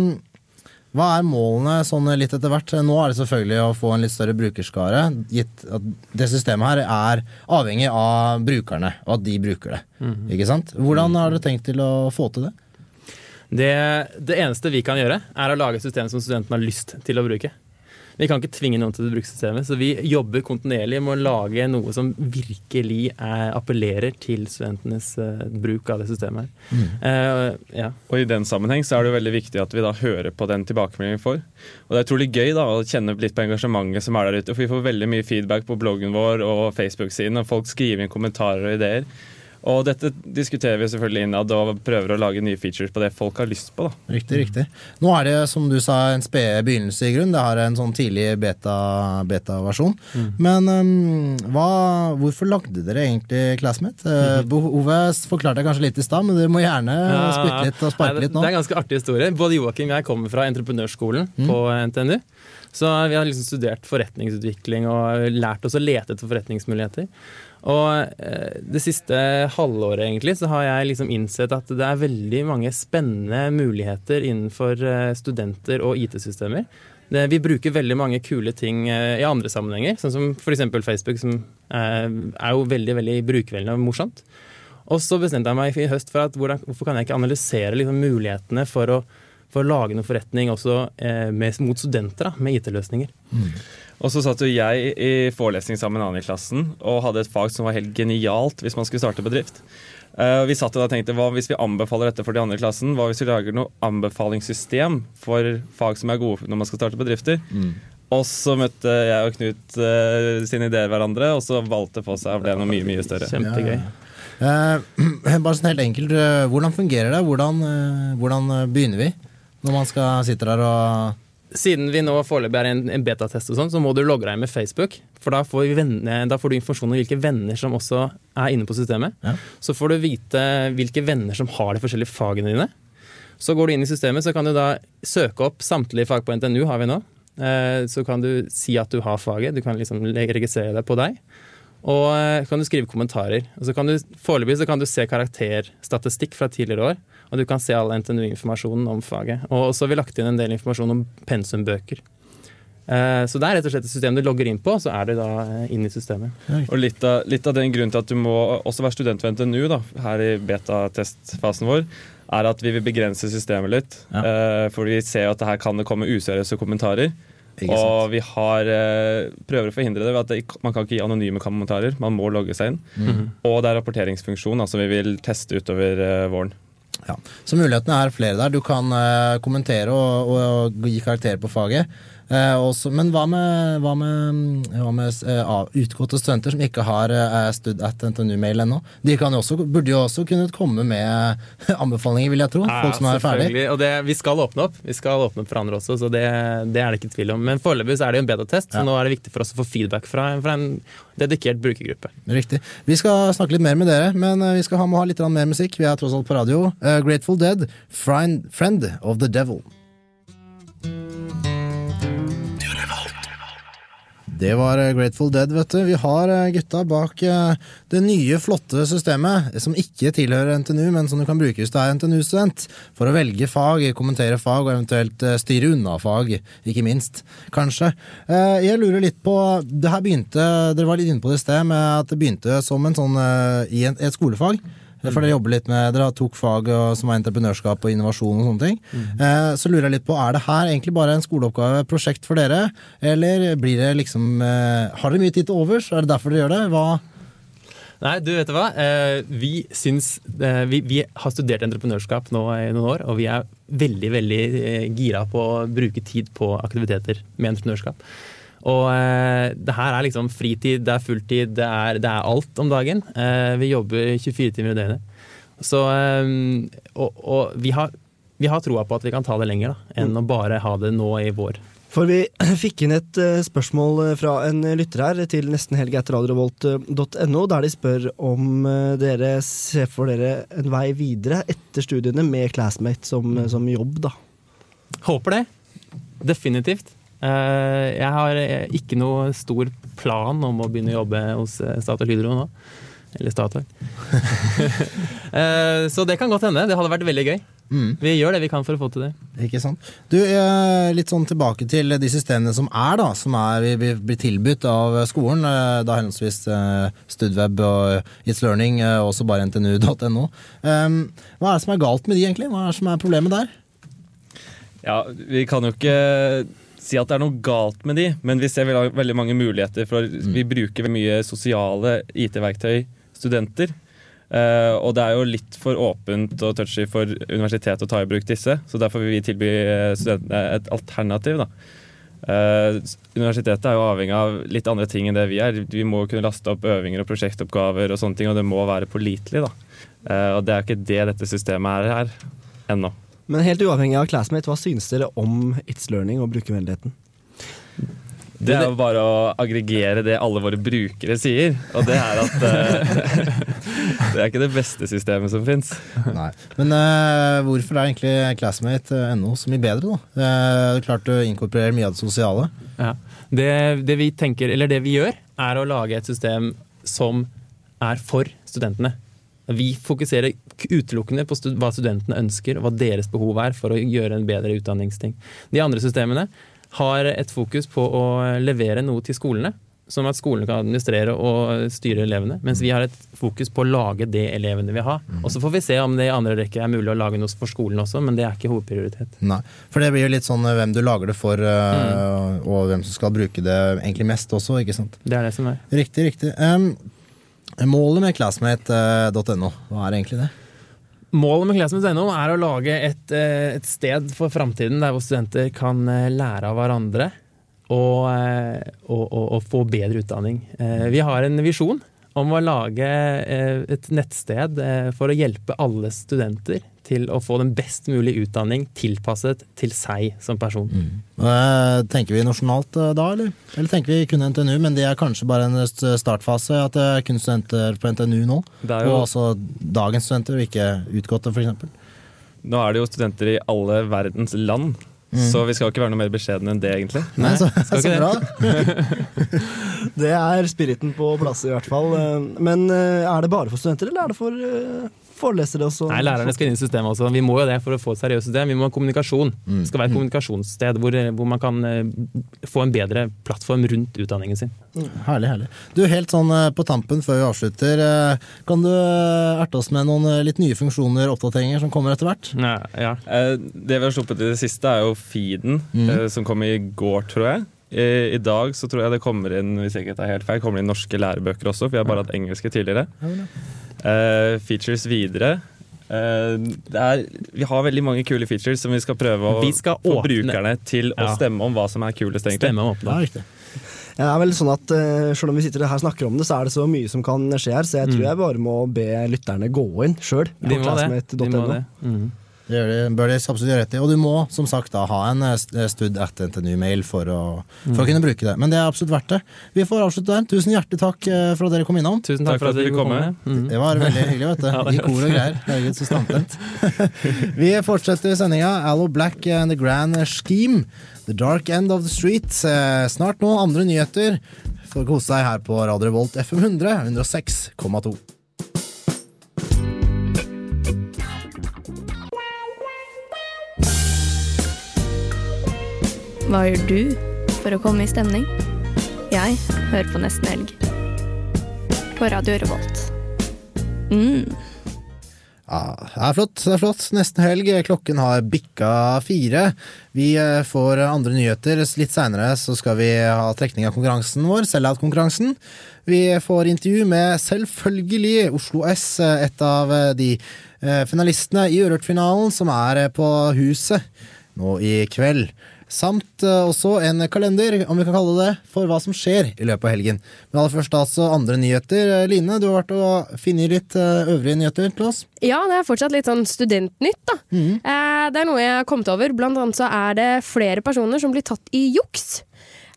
Hva er målene sånn litt etter hvert? Nå er det selvfølgelig å få en litt større brukerskare, gitt at det systemet her er avhengig av brukerne, og at de bruker det. Mhm. Ikke sant? Hvordan har dere tenkt til å få til det? Det, det eneste vi kan gjøre, er å lage et system som studentene har lyst til å bruke. Vi kan ikke tvinge noen til å bruke systemet, så vi jobber kontinuerlig med å lage noe som virkelig er, appellerer til studentenes uh, bruk av det systemet. Eh, ja. Og I den sammenheng så er det jo veldig viktig at vi da hører på den tilbakemeldingen vi får. Og Det er utrolig gøy da å kjenne litt på engasjementet som er der ute. For Vi får veldig mye feedback på bloggen vår og Facebook-siden, og folk skriver inn kommentarer og ideer. Og dette diskuterer vi selvfølgelig innad og prøver å lage nye features på det folk har lyst på. da. Riktig, riktig. Nå er det, som du sa, en spede begynnelse i grunn. Det har en sånn tidlig beta- beta-versjon. Mm. Men um, hva, hvorfor lagde dere egentlig Classmate? Uh, behovet forklarte jeg kanskje litt i stad, men dere må gjerne spytte litt og sparke litt nå. det er en ganske artig historie. Både Joakim og jeg kommer fra entreprenørskolen Mm. på NTNU. Så vi har liksom studert forretningsutvikling og lært oss å lete etter forretningsmuligheter. Og eh, det siste halvåret egentlig så har jeg liksom innsett at det er veldig mange spennende muligheter innenfor eh, studenter og IT-systemer. Vi bruker veldig mange kule ting eh, i andre sammenhenger, sånn som f.eks. Facebook, som er jo veldig veldig brukervennlig og morsomt. Og så bestemte jeg meg i høst for at hvordan, hvorfor kan jeg ikke analysere liksom mulighetene for å for å lage noe forretning også med, mot studenter, da, med IT-løsninger. Og så satt jo jeg i forelesning sammen med en annen i klassen og hadde et fag som var helt genialt hvis man skulle starte bedrift. Eh, vi satt og da tenkte, hva hvis vi anbefaler dette for de andre i klassen? Hva hvis vi lager noe anbefalingssystem for fag som er gode når man skal starte bedrifter? Og så møtte jeg og Knut uh, sine ideer hverandre, og så valgte på seg av det noe mye mye større. Kjempegøy. Eh, bare sånn helt enkelt, uh, hvordan fungerer det? Hvordan, hvordan begynner vi? Når man skal sitte der og Siden vi nå foreløpig er en, en betatest, og sånn, så må du logge deg med Facebook. For da får, vi venner, da får du informasjon om hvilke venner som også er inne på systemet. Så får du vite hvilke venner som har de forskjellige fagene dine. Så går du inn i systemet, så kan du da søke opp samtlige fag på NTNU har vi nå. Eh, Så kan du si at du har faget. Du kan liksom registrere det på deg. Og eh, kan du skrive kommentarer. Og så kan du, Foreløpig så kan du se karakterstatistikk fra tidligere år. Og du kan se all NTNU-informasjonen om faget. Og så har vi lagt inn en del informasjon om pensumbøker. Eh, Så det er rett og slett et system du logger inn på, så er du da eh, inn i systemet. Og litt av, litt av den grunnen til at du må også være student ved NTNU da, her i betatestfasen vår, er at vi vil begrense systemet litt. Ja. for vi ser jo at det her kan det komme useriøse kommentarer. Og vi har, eh, prøver å forhindre det ved at det, man kan ikke gi anonyme kommentarer. Man må logge seg inn. Mhm. Og det er rapporteringsfunksjon som som vi vil teste utover eh, våren. Så mulighetene er flere der. Du kan eh, kommentere og, og, og gi karakterer på faget. Eh, også, men hva med, hva med, hva med uh, utgåtte studenter som ikke har uh, stud at NTNU-mail ennå? De også, burde jo også kunnet komme med anbefalinger, vil jeg tro. Folk som er ferdig. Og det, vi skal åpne opp Vi skal åpne opp for andre også, så det, det er det ikke tvil om. Men foreløpig er det jo en betatest, så nå er det viktig for oss å få feedback fra, fra en dedikert brukergruppe. Riktig. Vi skal snakke litt mer med dere, men eh, vi skal ha, må ha litt mer musikk. Vi er tross alt på radio. Uh, Grateful Dead, friend, 'Friend of the Devil'. Det var eh, Grateful Dead, vet du. Vi har eh, gutta bak eh, det nye, flotte systemet, som ikke tilhører NTNU, men som du kan bruke hvis du er NTNU-student, for å velge fag, kommentere fag og eventuelt styre unna fag, ikke minst. Kanskje. Jeg lurer litt på Det her begynte, dere var litt inne på det i sted, med at det begynte som en sånn i et skolefag. For dere jobber litt med, dere tok fag som er entreprenørskap og innovasjon og sånne ting. Eh, Så lurer jeg litt på, er det her egentlig bare en skoleoppgave, prosjekt for dere? Eller blir det liksom eh, Har dere mye tid til overs? Er det derfor dere gjør det? Hva Nei, du vet hva? Eh, vi syns eh, vi, vi har studert entreprenørskap nå i noen år, og vi er veldig, veldig eh, gira på å bruke tid på aktiviteter med entreprenørskap. Og eh, det her er liksom fritid, det er fulltid, det er, det er alt om dagen. Eh, vi jobber 24 timer i døgnet. Så, eh, og og vi, har, vi har troa på at vi kan ta det lenger da, enn å bare ha det nå i vår. For vi fikk inn et spørsmål fra en lytter her til nestenhelg.radiorevolt.no, der de spør om dere ser for dere en vei videre etter studiene med Classmate som, som jobb, da. Håper det. Definitivt. Eh, Jeg har eh, ikke noe stor plan om å begynne å jobbe hos eh, Statoil Hydro nå. Eller Statoil. Eh, Så det kan godt hende. Det hadde vært veldig gøy. Mm. Vi gjør det vi kan for å få til det. Ikke sant? Du, litt sånn tilbake til de systemene som er, da. Som er, blir tilbudt av skolen. Da henholdsvis Studweb og It's Learning, og også bare ntnu.no. Um, hva er det som er galt med de, egentlig? Hva er det som er problemet der? Ja, Vi kan jo ikke si at det er noe galt med de, men vi ser veldig, veldig mange muligheter. For vi bruker mye sosiale IT-verktøy, studenter. Uh, og det er jo litt for åpent og touchy for universitetet å ta i bruk disse, så derfor vil vi tilby eh, studentene et alternativ. da. Uh, universitetet er jo avhengig av litt andre ting enn det vi er. Vi må kunne laste opp øvinger og prosjektoppgaver, og sånne ting, og det må være pålitelig. da. Uh, og det er ikke det dette systemet er her ennå. Men helt uavhengig av Classmate, hva synes dere om It's Learning og brukervennligheten? Det er jo bare å aggregere det alle våre brukere sier, og det er at eh, Det er ikke det beste systemet som fins. Men uh, hvorfor er egentlig Classmate.no så mye bedre, da? Eh, klart du inkorporerer mye av det sosiale. Ja. Det, det vi tenker, eller det vi gjør, er å lage et system som er for studentene. Vi fokuserer utelukkende på stud hva studentene ønsker, og hva deres behov er for å gjøre en bedre utdanningsting. De andre systemene har et fokus på å levere noe til skolene, som at skolene kan administrere og styre elevene, mens vi har et fokus på å lage det elevene vil ha. Og så får vi se om det i andre rekke er mulig å lage noe for skolen også, men det er ikke hovedprioritet. Nei, for det blir jo litt sånn eh, hvem du lager det for, eh, Mm. og hvem som skal bruke det egentlig mest også, ikke sant? Det er det som er. Riktig, riktig. Em, målet med classmate.no, hva er egentlig det? Målet med classmate.no er å lage et, eh, et sted for framtiden der hvor studenter kan eh, lære av hverandre og, eh, og, og, og få bedre utdanning. Eh, Vi har en visjon om å lage eh, et nettsted eh, for å hjelpe alle studenter til å få den best mulige utdanning tilpasset til seg som person. Mm. tenker vi nasjonalt eh, da, eller? Eller tenker vi kun NTNU, men det er kanskje bare en startfase? At det er kun studenter på NTNU nå? Det er jo- Og også dagens studenter, og ikke utgåtte, f.eks.? Nå er det jo studenter i alle verdens land, Mm. så vi skal ikke være noe mer beskjedne enn det, egentlig. Nei, så, Skal så bra. det. Det er spiriten på plass, i hvert fall. Eh, Men eh, er det bare for studenter, eller er det for eh, forelesere også? Nei, lærerne skal inn i systemet også. Vi må jo det for å få et seriøst system. Vi må ha kommunikasjon. Det skal være et kommunikasjonssted hvor, hvor man kan eh, få en bedre plattform rundt utdanningen sin. Herlig, herlig. Du, Helt sånn eh, på tampen før vi avslutter, eh, kan du eh, erte oss med noen eh, litt nye funksjoner og oppdateringer som kommer etter hvert? Ja, Det vi har sluppet i det siste, er jo feeden, Mm. eh, som kom i går, tror jeg. I, I dag så tror jeg det kommer inn hvis jeg ikke tar helt feil, kommer det inn norske lærebøker også, for vi har bare hatt engelske tidligere. Eh, features videre. Uh, det er, vi har veldig mange kule features som vi skal prøve å skal få åpne- brukerne til å stemme om hva som er kulest. egentlig. Stemme om åpne. Ja. Det er vel sånn at uh, Selv om vi sitter her og snakker om det, så er det så mye som kan skje her, så jeg tror Mm. jeg bare må be lytterne gå inn sjøl. De må det. De må det. Mhm. Det gjør de, bør de absolutt gjøre rett i. Og du må som sagt da ha en eh, st- stud at NTNU-mail for, å, for å Mm. kunne bruke det. Men det er absolutt verdt det. Vi får avslutte der. Tusen hjertelig takk eh, for at dere kom innom. Tusen takk for at dere kom med. Mhm. Det var veldig hyggelig, vet du. Ja, I kor og greier. Herregud, så stamtent. Vi fortsetter sendinga. Allo Black and The Grand Scheme. The Dark End of the Street. Eh, Snart nå andre nyheter. Får kose deg her på Radio Volt FM 100 106,2. Hva gjør du for å komme i stemning? Jeg hører på Nesten Helg. På Radio Revolt. Mm. Ja, det er flott. det er flott. Nesten helg. Klokken har bikka fire. Vi eh, får andre nyheter. Litt seinere skal vi ha trekning av konkurransen vår, Sellout-konkurransen. Vi får intervju med selvfølgelig Oslo S, eh, et av eh, de finalistene i Urørt-finalen, som er på huset nå i kveld. Samt eh, også en kalender, om vi kan kalle det, for hva som skjer i løpet av helgen. Men aller først altså andre nyheter. Eh, Line, du har vært og funnet litt eh, øvrige nyheter til oss. Ja, det er fortsatt litt sånn studentnytt, da. Eh, det er noe jeg har kommet over. Blant annet så er det flere personer som blir tatt i juks.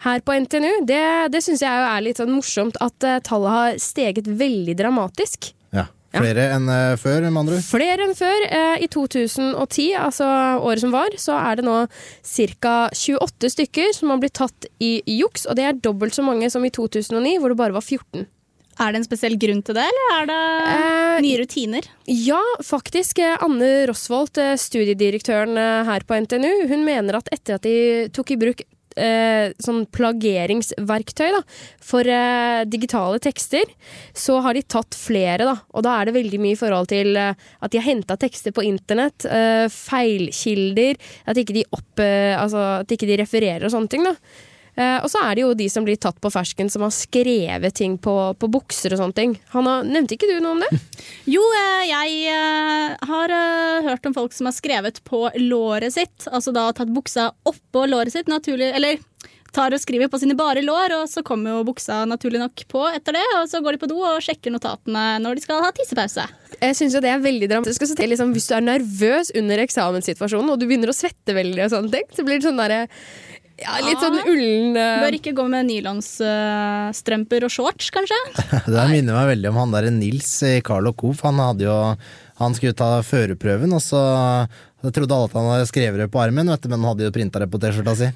Her på NTNU. Det, det syns jeg er litt sånn morsomt at tallet har steget veldig dramatisk. Ja. Flere enn eh, før, med andre ord. Flere enn før. Eh, I 2010, altså året som var, så er det nå ca. 28 stykker som har blitt tatt i juks, og det er dobbelt så mange som i 2009, hvor det bare var 14. Er det en spesiell grunn til det, eller er det nye rutiner? Ja, faktisk. Eh, Anne Rosvold, eh, studiedirektøren eh, her på NTNU, hun mener at etter at de tok i bruk eh, sånn plageringsverktøy da, for eh, digitale tekster, så har de tatt flere. Da. Og da er det veldig mye i forhold til eh, at de har henta tekster på internett, eh, feilkilder, at ikke de, opp, eh, altså, at ikke de refererer og sånne ting. Da. Eh, og så er det jo de som blir tatt på fersken, som har skrevet ting på, på bukser og sånne ting. Hanna, nevnte ikke du noe om det? Jo, eh, jeg eh, har hørt om folk som har skrevet på låret sitt. Altså da tatt buksa oppå låret sitt, naturlig Eller tar og skriver på sine bare lår, og så kommer jo buksa naturlig nok på etter det. Og så går de på do og sjekker notatene når de skal ha tissepause. Jeg synes jo det er veldig dramatisk. å se, Liksom, hvis du er nervøs under eksamenssituasjonen, og du begynner å svette veldig, og sånne ting, så blir det sånn derre ja, litt sånn ullen uh... Bør ikke gå med nylonsstrømper og shorts, kanskje? Det minner meg veldig om han der Nils i Carl og Coop. Han, hadde jo, han skulle ta førerprøven, og så trodde alle at han hadde skrevet det på armen, vet du, men han hadde jo printa det på T-skjorta si.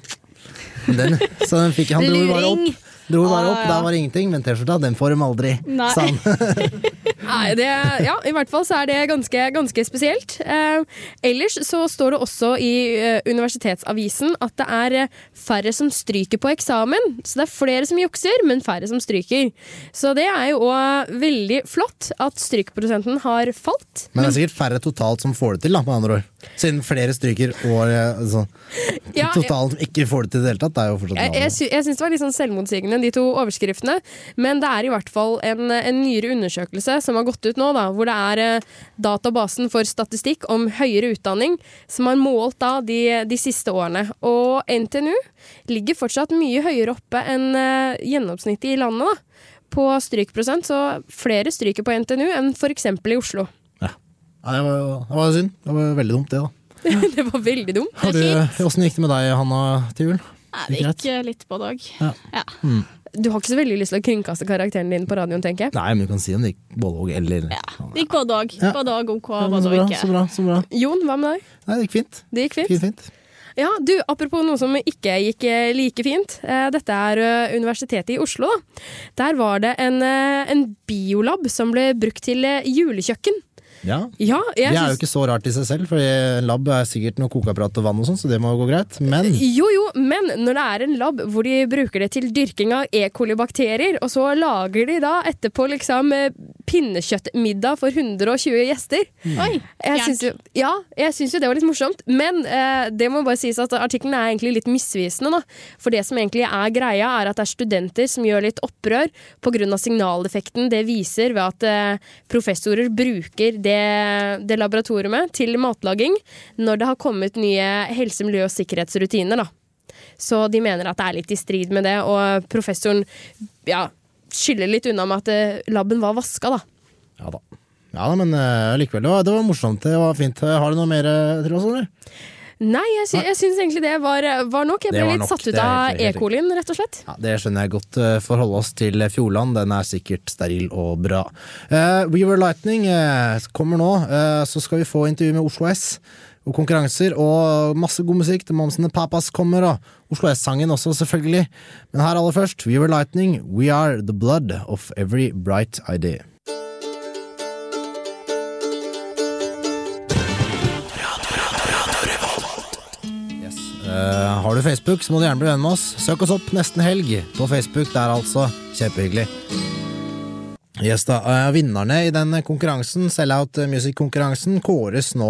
Den, så den fikk, han dro bare opp. Dro bare Ah, opp, ja. Der var det ingenting, men T-skjorta den får de aldri. Nei. han. Nei, det, ja, I hvert fall så er det ganske, ganske spesielt. Eh, ellers så står det også i eh, Universitetsavisen at det er eh, færre som stryker på eksamen. Så det er flere som jukser, men færre som stryker. Så det er jo òg veldig flott at strykprosenten har falt. Men det er sikkert færre totalt som får det til, da, med andre ord. Siden flere stryker og eh, altså, Ja, totalt ikke får det til i det hele tatt, det er jo fortsatt Jeg, jeg, sy jeg syns det var litt sånn selvmotsigende, de to overskriftene. Men det er i hvert fall en, en nyere undersøkelse som har gått ut nå, da, hvor det er eh, databasen for statistikk om høyere utdanning som har målt da de, de siste årene. Og NTNU ligger fortsatt mye høyere oppe enn eh, gjennomsnittet i landet. da. På strykprosent, så flere stryker på NTNU enn f.eks. i Oslo. Ja, det var, det var synd. Det var veldig dumt, det, da. det var veldig dumt. Har du, Åssen gikk det med deg, Hanna, til jul? Nei, det gikk litt på dag. Ja. Ja. Mm. Du har ikke så veldig lyst til å kringkaste karakteren din på radioen, tenker jeg. Nei, men du kan si om det gikk både og, eller Det gikk både òg. Ja. Både òg OK, Ja, både så og ikke. så bra, så bra. Jon, hva med deg? Nei, det gikk fint. Det gikk fint? Fint, fint. Ja, du, Apropos noe som ikke gikk eh, like fint. Eh, Dette er eh, Universitetet i Oslo. Der var det en, en biolab som ble brukt til julekjøkken. Ja. Ja, Det er jo ikke så rart i seg selv, for en lab er sikkert noe kokeapparat og vann og sånn, så det må gå greit. Men Jo, jo, men når det er en lab hvor de bruker det til dyrking av E. coli-bakterier, og så lager de da etterpå liksom eh, pinnekjøttmiddag for 120 gjester Oi, jeg syns jo, Ja, jeg syns jo det var litt morsomt, men eh, det må bare sies at artikkelen er egentlig litt misvisende. Da. For det som egentlig er greia, er at det er studenter som gjør litt opprør pga. signaleffekten det viser ved at eh, professorer bruker det, det laboratoriet til matlaging når det har kommet nye helse-, miljø- og sikkerhetsrutiner. Da. Så de mener at det er litt i strid med det, og professoren ja, skylder litt unna med at eh, laben var vaska, da. ja da. Ja da, men uh, likevel, det var, det var morsomt. Det var fint. Har du noe mer eh, til oss, eller? Nei, jeg, sy jeg syns egentlig det var, var nok. Jeg ble litt nok, satt ut av E. colien, rett og slett. Ja, Det skjønner jeg godt. Eh, Forholde oss til Fjordland. Den er sikkert steril og bra. Uh, We Were Lightning uh, kommer nå. uh, så skal vi få intervju med Oslo S. Og konkurranser og masse god musikk. The Moms and the Papas kommer, og Oslo S-sangen også, selvfølgelig. Men her aller først, We Were Lightning. We Are The Blood of Every Bright Idea. Eh, har du Facebook, så må du gjerne bli venn med oss. Søk oss opp nesten helg på Facebook. Det er altså kjempehyggelig. Yes da, eh, Vinnerne i den konkurransen, Sellout Music-konkurransen, kåres nå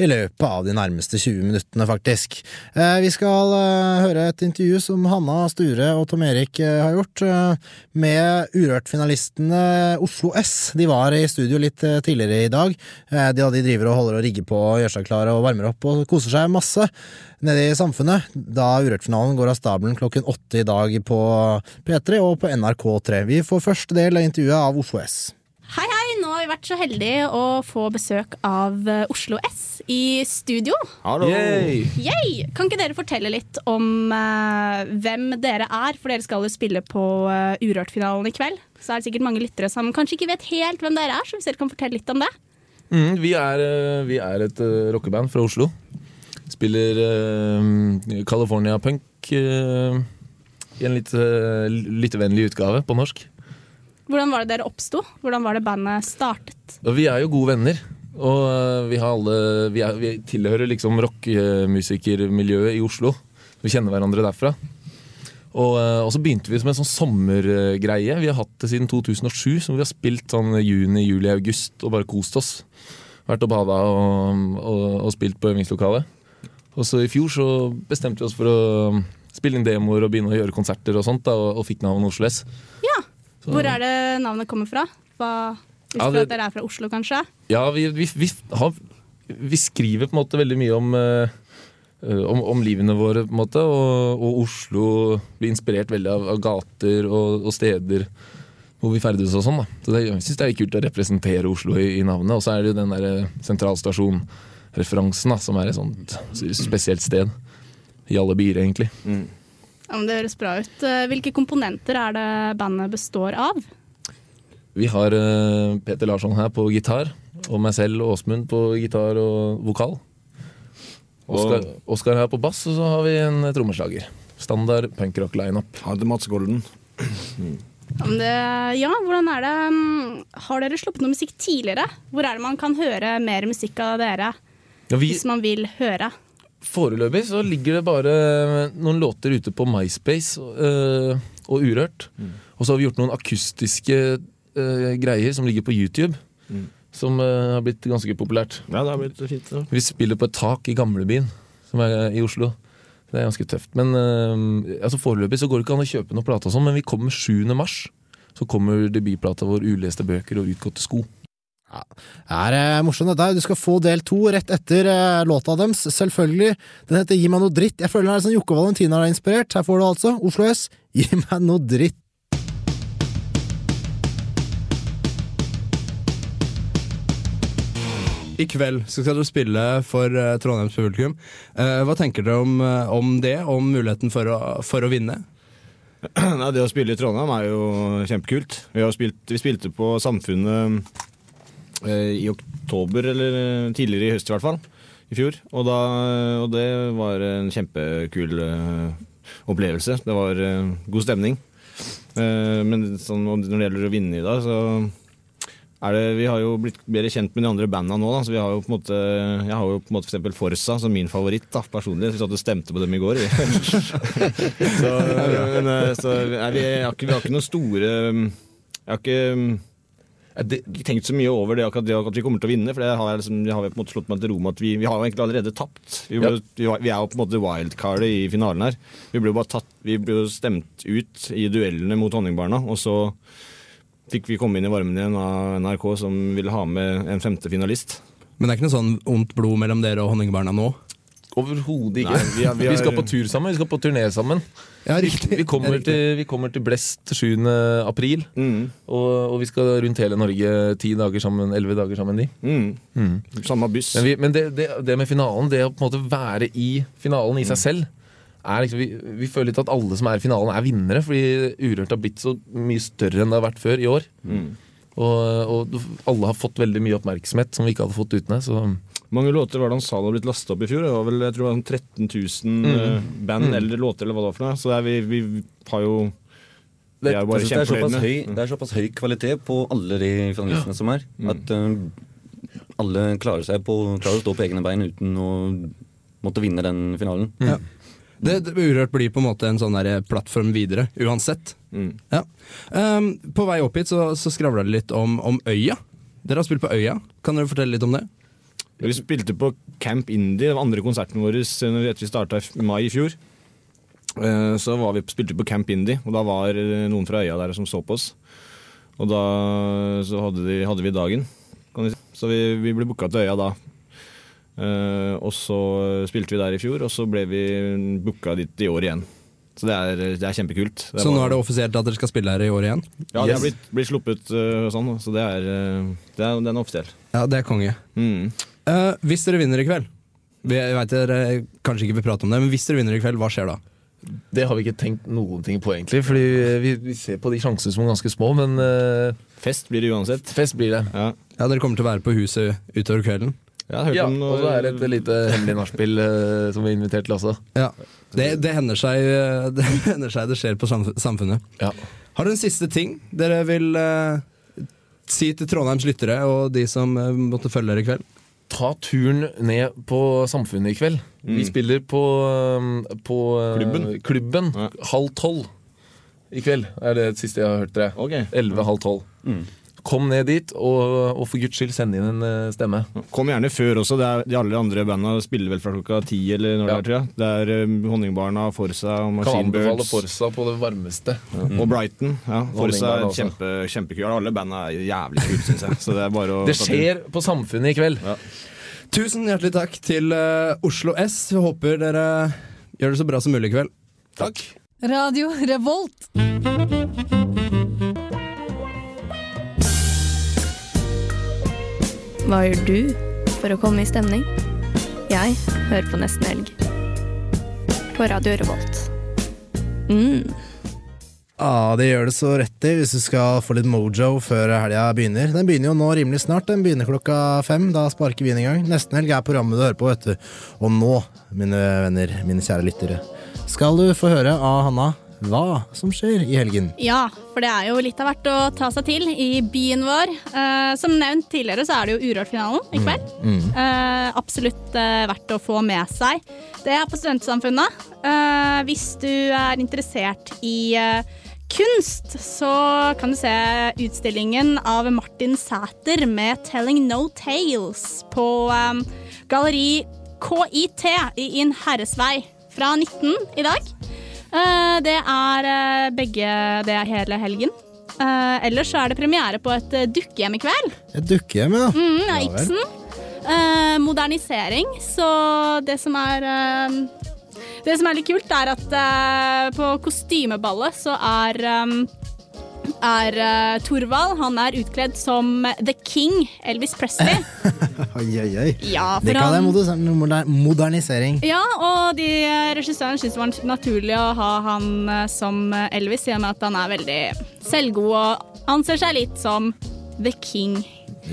i løpet av de nærmeste 20 minuttene, faktisk. Eh, Vi skal høre et intervju som Hanna Sture og Tom Erik har gjort med Urørt-finalistene Oslo S. De var i studio litt tidligere i dag. De, driver og holder og rigger på gjør seg klare og varmer opp og koser seg masse nede i samfunnet. Da Urørt-finalen går av stabelen klokken åtte i dag på P3 og på NRK3. Vi får første del av intervjuet av Oslo S. Hei, hei! Nå har vi vært så heldige å få besøk av eh, Oslo S i studio. Hallo. Yay. Yay! Kan ikke dere fortelle litt om uh, hvem dere er? For dere skal jo spille på uh, Urørt-finalen i kveld. Så er det sikkert mange lyttere som kanskje ikke vet helt hvem dere er, så hvis dere kan fortelle litt om det. Mm, vi, er, vi er et uh, rockeband fra Oslo. Spiller uh, California punk uh, i en litt uh, lyttevennlig utgave på norsk. Hvordan var det dere oppsto? Hvordan var det bandet startet? Vi er jo gode venner. Og eh, vi, har alle, vi, er, vi tilhører liksom rockemusikermiljøet i Oslo. Vi kjenner hverandre derfra. Og, eh, og så begynte vi som en sånn sommergreie. Vi har hatt det siden 2007, så vi har spilt sånn juni, juli, august og bare kost oss. Vært og bada og, og, og spilt på øvingslokalet. Og så i fjor så bestemte vi oss for å spille inn demoer og begynne å gjøre konserter og sånt, da, og, og fikk navnet Oslo S. Ja. Så- Hvor er det navnet kommer fra? Hva, visste Ja, det- dere er fra Oslo, kanskje? Ja, vi, vi, vi, har, vi skriver på en måte veldig mye om, eh, om, om livene våre, på en måte, og, og Oslo blir inspirert veldig av, av gater og, og steder hvor vi ferdes og sånn. da. Så det, Jeg syns det er kult å representere Oslo i, i navnet. Og så er det jo den der eh, sentralstasjonreferansen, da, som er et sånt spesielt sted. I alle byer, egentlig. Ja, men det høres bra ut. Eh, Hvilke komponenter er det bandet består av? Vi har eh, Peter Larsson her på gitar, og meg selv og Åsmund på gitar og vokal. Oskar, Oskar her på bass, og så har vi en trommeslager. Standard punkrock lineup. Hadde Mats Golden. Mm. det, ja, hvordan er det mm, Har dere sluppet noe musikk tidligere? Hvor er det man kan høre mer musikk av dere? Ja, vi- Hvis man vil høre. Foreløpig så ligger det bare noen låter ute på MySpace øh, og Urørt. Og så har vi gjort noen akustiske øh, greier som ligger på YouTube. Som øh, har blitt ganske populært. Ja, det har blitt fint. Ja. Vi spiller på et tak i gamlebyen, som er i Oslo. Det er ganske tøft. Men altså foreløpig så går det ikke an å kjøpe noen plate sånn, men vi kommer 7. mars. Så kommer debutplata vår 'Uleste bøker og utgåtte sko'. Det er eh, morsomt dette. Du skal få del to rett etter eh, låta deres, selvfølgelig. Den heter Gi meg noe dritt. Jeg føler den er sånn Jokke Valentina er inspirert. Her får du altså Oslo S. Gi meg noe dritt. I kveld skal dere spille for eh, Trondheims publikum. Eh, hva tenker dere om, om det, om muligheten for å, for å vinne? Nei, det å spille i Trondheim er jo kjempekult. Vi, har spilt, vi spilte på Samfunnet i oktober, eller eh, tidligere i høst i hvert fall, i fjor. Og, da, og det var en kjempekul eh, opplevelse. Det var eh, god stemning. Eh, men sånn, når det gjelder å vinne i dag, så er det, vi har jo blitt bedre kjent med de andre banda nå. Da, så vi har jo på en måte, jeg har jo på en måte eksempel Forsa som min favoritt da, personlig. Vi satt og stemte på dem i går. så, men, eh, så vi, har ikke, vi har ikke noen store Jeg har ikke jeg har ikke tenkt så mye over det akkurat det at vi kommer til å vinne. For det har liksom, det har jeg på en måte slått meg til ro med at vi, vi har jo egentlig allerede tapt. Vi, ble, ja. vi er jo på en måte wildcardet i finalen her. Vi ble jo bare tatt, vi ble stemt ut i duellene mot Honningbarna, og så fikk vi komme inn i varmen igjen av NRK som ville ha med en femte finalist. Men det er ikke noe sånn ondt blod mellom dere og Honningbarna nå? Overhodet ikke. Nei, vi vi, er- vi er- skal på tur sammen. Vi skal på turné sammen. Ja, vi, riktig. vi, kommer riktig. til, vi kommer til Blest 7. april. Og, og vi skal rundt hele Norge ti dager sammen, elleve dager sammen. De. Mm. Samme buss. Men, vi, men det, det, det med finalen, det å på en måte være i finalen i seg Mm. selv er liksom, vi, vi føler litt at alle som er i finalen, er vinnere. Fordi Urørt har blitt så mye større enn det har vært før i år. Mm. Og, og alle har fått veldig mye oppmerksomhet som vi ikke hadde fått uten det. Så mange låter var det han sa det hadde blitt lastet opp i fjor? Det var vel jeg tror det var 13 000 Mm. eh, band Mm. eller låter eller hva det var for noe. Så det er, vi, vi har jo Vi er jo bare det, er såpass høy, det er såpass høy kvalitet på alle de finalistene som er, at uh, alle klarer, seg på, klarer å stå på egne bein uten å måtte vinne den finalen. Ja. Det, det Urørt blir på en måte en sånn der plattform videre, uansett. Ja. Um, på vei opp hit så, så skravla det litt om, om Øya. Dere har spilt på Øya. Kan dere fortelle litt om det? Vi spilte på Camp Indie, den andre konserten vår når vi starta i mai i fjor. Eh, Så var vi, spilte vi på Camp Indie, og da var eh, noen fra øya der som så på oss. Og da så hadde, de, hadde vi dagen, kan vi si. Så vi, vi ble booka til øya da. Eh, og så spilte vi der i fjor, og så ble vi booka dit i år igjen. Så det er, det er kjempekult. Det Så nå er det offisielt at dere skal spille her i år igjen? Ja, det er blitt, blitt sluppet og sånn, så det er, det er, den er offisiell. Ja, det er konge. Eh, hvis dere vinner i kveld vi- Jeg vet dere kanskje ikke vil prate om det, men hvis dere vinner i kveld, hva skjer da? Det har vi ikke tenkt noen ting på, egentlig. Fordi vi, vi ser på de sjansene som er ganske små, men Fest blir det uansett. Fest blir det. Ja, Dere kommer til å være på huset utover kvelden? Ja, Ja, og så er det et lite hemmelig nachspiel uh, som vi er invitert til også. Ja. Det, det, hender seg, eh, det hender seg det skjer på samfunnet. samfunnet. Har dere en siste ting dere vil uh, si til Trondheims lyttere og de som eh, måtte følge dere i kveld? Ta turen ned på Samfunnet i kveld. Vi Mm. spiller på, um, på klubben, Klubben. Ja. halv tolv i kveld. er det siste jeg har hørt dere. Elleve, halv tolv. Kom ned dit, og, og for guds skyld send inn en uh, stemme. Kom gjerne før også. Det er, de alle andre banda spiller vel fra klokka ti eller når det er, tror jeg. Det er um, Honningbarna, Forsa, Kan Machine anbefale Birds. Forsa på det varmeste. Og Brighton. Ja, Forsa er kjempe, kjempekul. Alle banda er jævlig kule, syns jeg. Så det er bare å Det skjer på Samfunnet i kveld. Tusen hjertelig takk til uh, Oslo S. Vi håper dere gjør det så bra som mulig i kveld. Takk. Radio Revolt. Hva gjør du for å komme i stemning? Jeg hører på Nesten Helg. På Radio Revolt. Mm. Ja, det gjør det så rett i hvis du skal få litt mojo før helga begynner. Den begynner jo nå rimelig snart. Den begynner klokka fem. Da sparker vi inn i gang. Nesten helg er programmet du hører på, vet du. Og nå, mine venner, mine kjære lyttere, skal du få høre av Hanna hva som skjer i helgen. Ja, for det er jo litt av hvert å ta seg til i byen vår. Uh, som nevnt tidligere så er det jo Urørt-finalen i kveld. Mm. Eh, absolutt uh, verdt å få med seg. Det er på Studentsamfunnet. Hvis du er interessert i kunst, så kan du se utstillingen av Martin Sæter med 'Telling No Tales' på um, galleri KIT i Inn Herresvei fra 19 i dag. Eh, det er eh, begge Det er hele helgen. Eh, ellers så er det premiere på et dukkehjem i kveld. Et dukkehjem, ja. Mm, Ja. Ibsen. Eh, modernisering. Så det som er Det som er litt kult, er at på kostymeballet så er er uh, Thorvald. Han er utkledd som The King, Elvis Presley. Oi, oi, oi. Ja, for det kan være han- moder- modernisering. Ja, og de regissøren syntes det var naturlig å ha han uh, som Elvis, i og med at han er veldig selvgod og anser seg litt som The King.